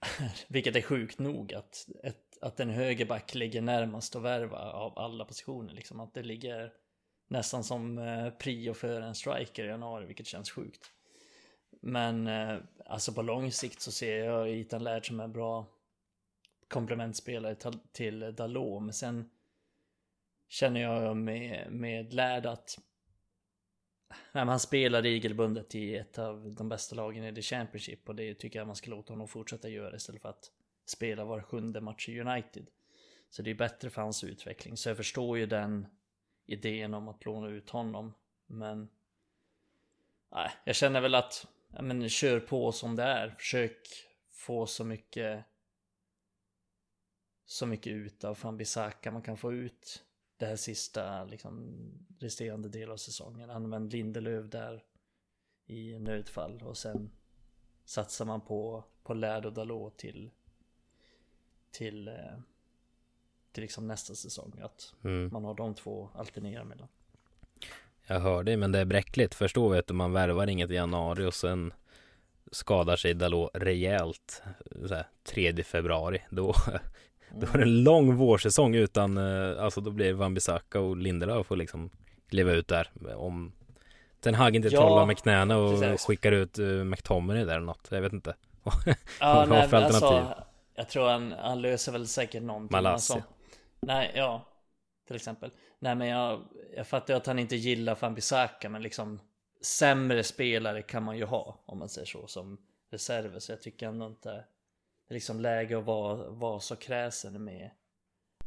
Speaker 2: vilket är sjukt nog att, ett, att en högerback ligger närmast att värva av alla positioner liksom att det ligger nästan som eh, prio för en striker i januari vilket känns sjukt. Men eh, alltså på lång sikt så ser jag Ethan Laird som en bra komplementspelare till Dalot. Men sen känner jag med, med Laird att Nej, han spelar regelbundet i ett av de bästa lagen i The Championship och det tycker jag man ska låta honom fortsätta göra istället för att spela var sjunde match i United. Så det är bättre för hans utveckling. Så jag förstår ju den idén om att låna ut honom. Men nej, jag känner väl att ja, men kör på som det är. Försök få så mycket så mycket ut av Fambisaka man kan få ut det här sista liksom resterande del av säsongen. Använd Lindelöf där i nödfall och sen satsar man på, på Lärd och Dalot till till eh, till liksom nästa säsong. Att mm. man har de två alternera mellan.
Speaker 1: Jag hör dig, men det är bräckligt. Förstå vet du, man värvar inget i januari och sen skadar sig Dalot rejält så här, 3 februari. Då, det en lång vårsäsong utan, eh, alltså då blir Wan-Bissaka och Lindelöf får liksom leva ut där. Om Ten Hag inte ja, trollar med knäna och precis. skickar ut uh, McTominay där eller något. Jag vet inte.
Speaker 2: ja, nej, för alternativ? Alltså, jag tror han, han löser väl säkert någonting.
Speaker 1: Malassia. Alltså,
Speaker 2: nej, ja. Till exempel. Nej men jag, jag fattar att han inte gillar Fambisaka men liksom sämre spelare kan man ju ha om man säger så som reserver så jag tycker ändå inte liksom läge att vara, vara så kräsen med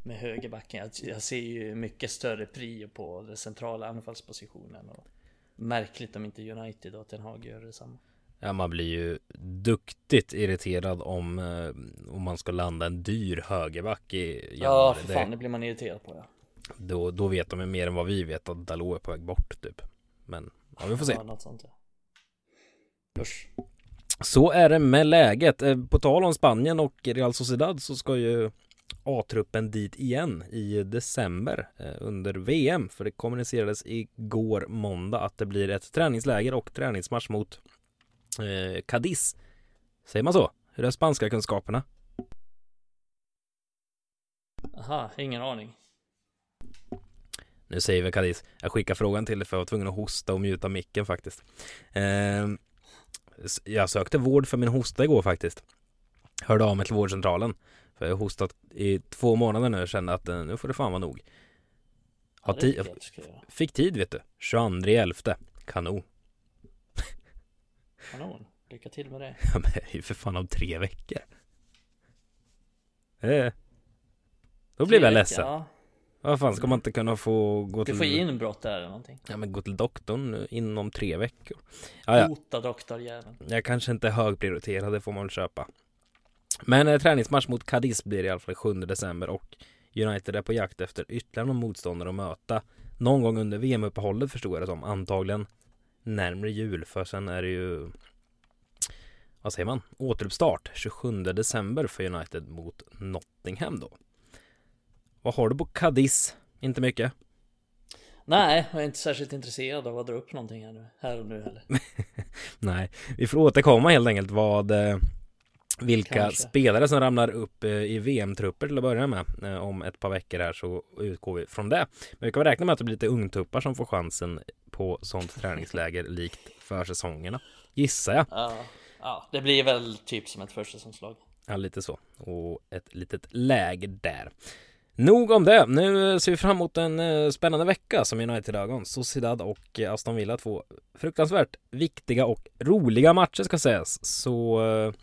Speaker 2: med högerbacken. Jag, jag ser ju mycket större prio på den centrala anfallspositionen och märkligt om inte United och Ten Hag gör detsamma.
Speaker 1: Ja, man blir ju duktigt irriterad om, eh, om man ska landa en dyr högerback i januari.
Speaker 2: Ja, för fan, det blir man irriterad på ja.
Speaker 1: Då, då vet de ju mer än vad vi vet att Dalot är på väg bort typ. Men ja, vi får se.
Speaker 2: Ja, något sånt, ja. Usch.
Speaker 1: Så är det med läget. Eh, på tal om Spanien och Real Sociedad så ska ju A-truppen dit igen i december eh, under VM. För det kommunicerades igår måndag att det blir ett träningsläger och träningsmatch mot eh, Cadiz. Säger man så? Hur är spanska kunskaperna?
Speaker 2: Aha, ingen aning.
Speaker 1: Nu säger vi Cadiz. Jag skickar frågan till dig för jag var tvungen att hosta och mjuta micken faktiskt. Eh, jag sökte vård för min hosta igår faktiskt. Hörde av mig till vårdcentralen. För jag har hostat i två månader nu och kände att eh, nu får det fan vara nog.
Speaker 2: Ja,
Speaker 1: Ja, fick tid vet du. 22 11. Kanon.
Speaker 2: Kanon. Lycka till med det.
Speaker 1: Ja men det är ju för fan om tre veckor. Eh. Då blev jag ledsen.
Speaker 2: Ja.
Speaker 1: Vad fan ska man inte kunna få gå
Speaker 2: Du
Speaker 1: till
Speaker 2: får ge inbrott där eller någonting.
Speaker 1: Ja men gå till doktorn inom tre veckor. Ja, ja.
Speaker 2: Hota doktorjäveln.
Speaker 1: Jag kanske inte är högprioriterad, det får man väl köpa. Men eh, träningsmatch mot Cadiz blir i alla fall 7 december och United är på jakt efter ytterligare någon motståndare att möta. Någon gång under VM-uppehållet förstod jag det som. Antagligen närmare jul för sen är det ju vad säger man? Återuppstart 27 december för United mot Nottingham då. Vad har du på Cadiz? Inte mycket.
Speaker 2: Nej, jag är inte särskilt intresserad av att dra upp någonting här nu. Här och nu heller.
Speaker 1: Nej, vi får återkomma helt enkelt vad eh, vilka
Speaker 2: Kanske.
Speaker 1: spelare som ramlar upp eh, i VM-trupper till att börja med. Eh, om ett par veckor här så utgår vi från det. Men vi kan väl räkna med att det blir lite ungtuppar som får chansen på sånt träningsläger likt försäsongerna. Gissar jag.
Speaker 2: Ja, ja, det blir väl typ som ett försäsongslag.
Speaker 1: Ja, lite så. Och ett litet läge där. Nog om det. Nu ser vi fram emot en eh, spännande vecka som United-ögon. Sociedad och eh, Aston Villa, två fruktansvärt viktiga och roliga matcher ska sägas. Så eh,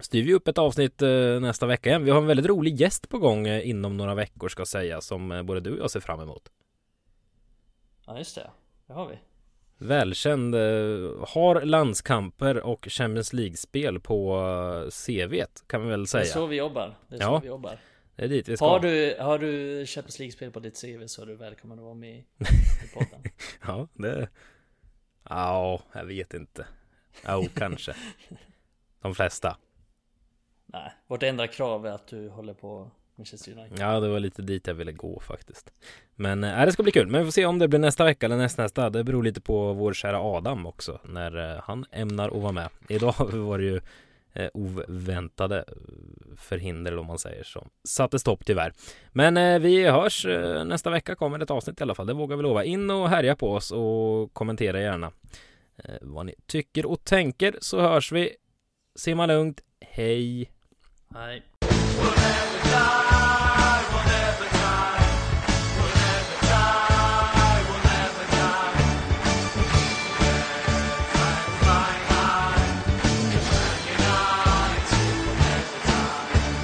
Speaker 1: styr vi upp ett avsnitt nästa vecka igen. Vi har en väldigt rolig gäst på gång inom några veckor ska sägas som både du och jag ser fram emot.
Speaker 2: Ja, just det. Det har vi.
Speaker 1: Välkänd, har landskamper och Champions League-spel på CVt kan vi väl
Speaker 2: Det
Speaker 1: säga.
Speaker 2: är så vi jobbar. Det är
Speaker 1: Ja.
Speaker 2: så vi jobbar.
Speaker 1: Det är dit vi ska.
Speaker 2: Har du, har du Champions League-spel på ditt CV så är du välkommen att vara med i podden.
Speaker 1: Ja, det... Ja, jag vet inte. Ja, kanske. De flesta.
Speaker 2: Nej, vårt enda krav är att du håller på Manchester United.
Speaker 1: Ja, det var lite dit jag ville gå faktiskt. Men äh, det ska bli kul. Men vi får se om det blir nästa vecka eller nästnästa. Det beror lite på vår kära Adam också. När eh, han ämnar att vara med. Idag var det ju eh, oväntade eh, förhinder eller om man säger så. Satte stopp tyvärr. Men eh, vi hörs eh, nästa vecka kommer ett avsnitt i alla fall. Det vågar vi lova. In och härja på oss och kommentera gärna eh, vad ni tycker och tänker så hörs vi. Simma lugnt. Hej!
Speaker 3: Hej.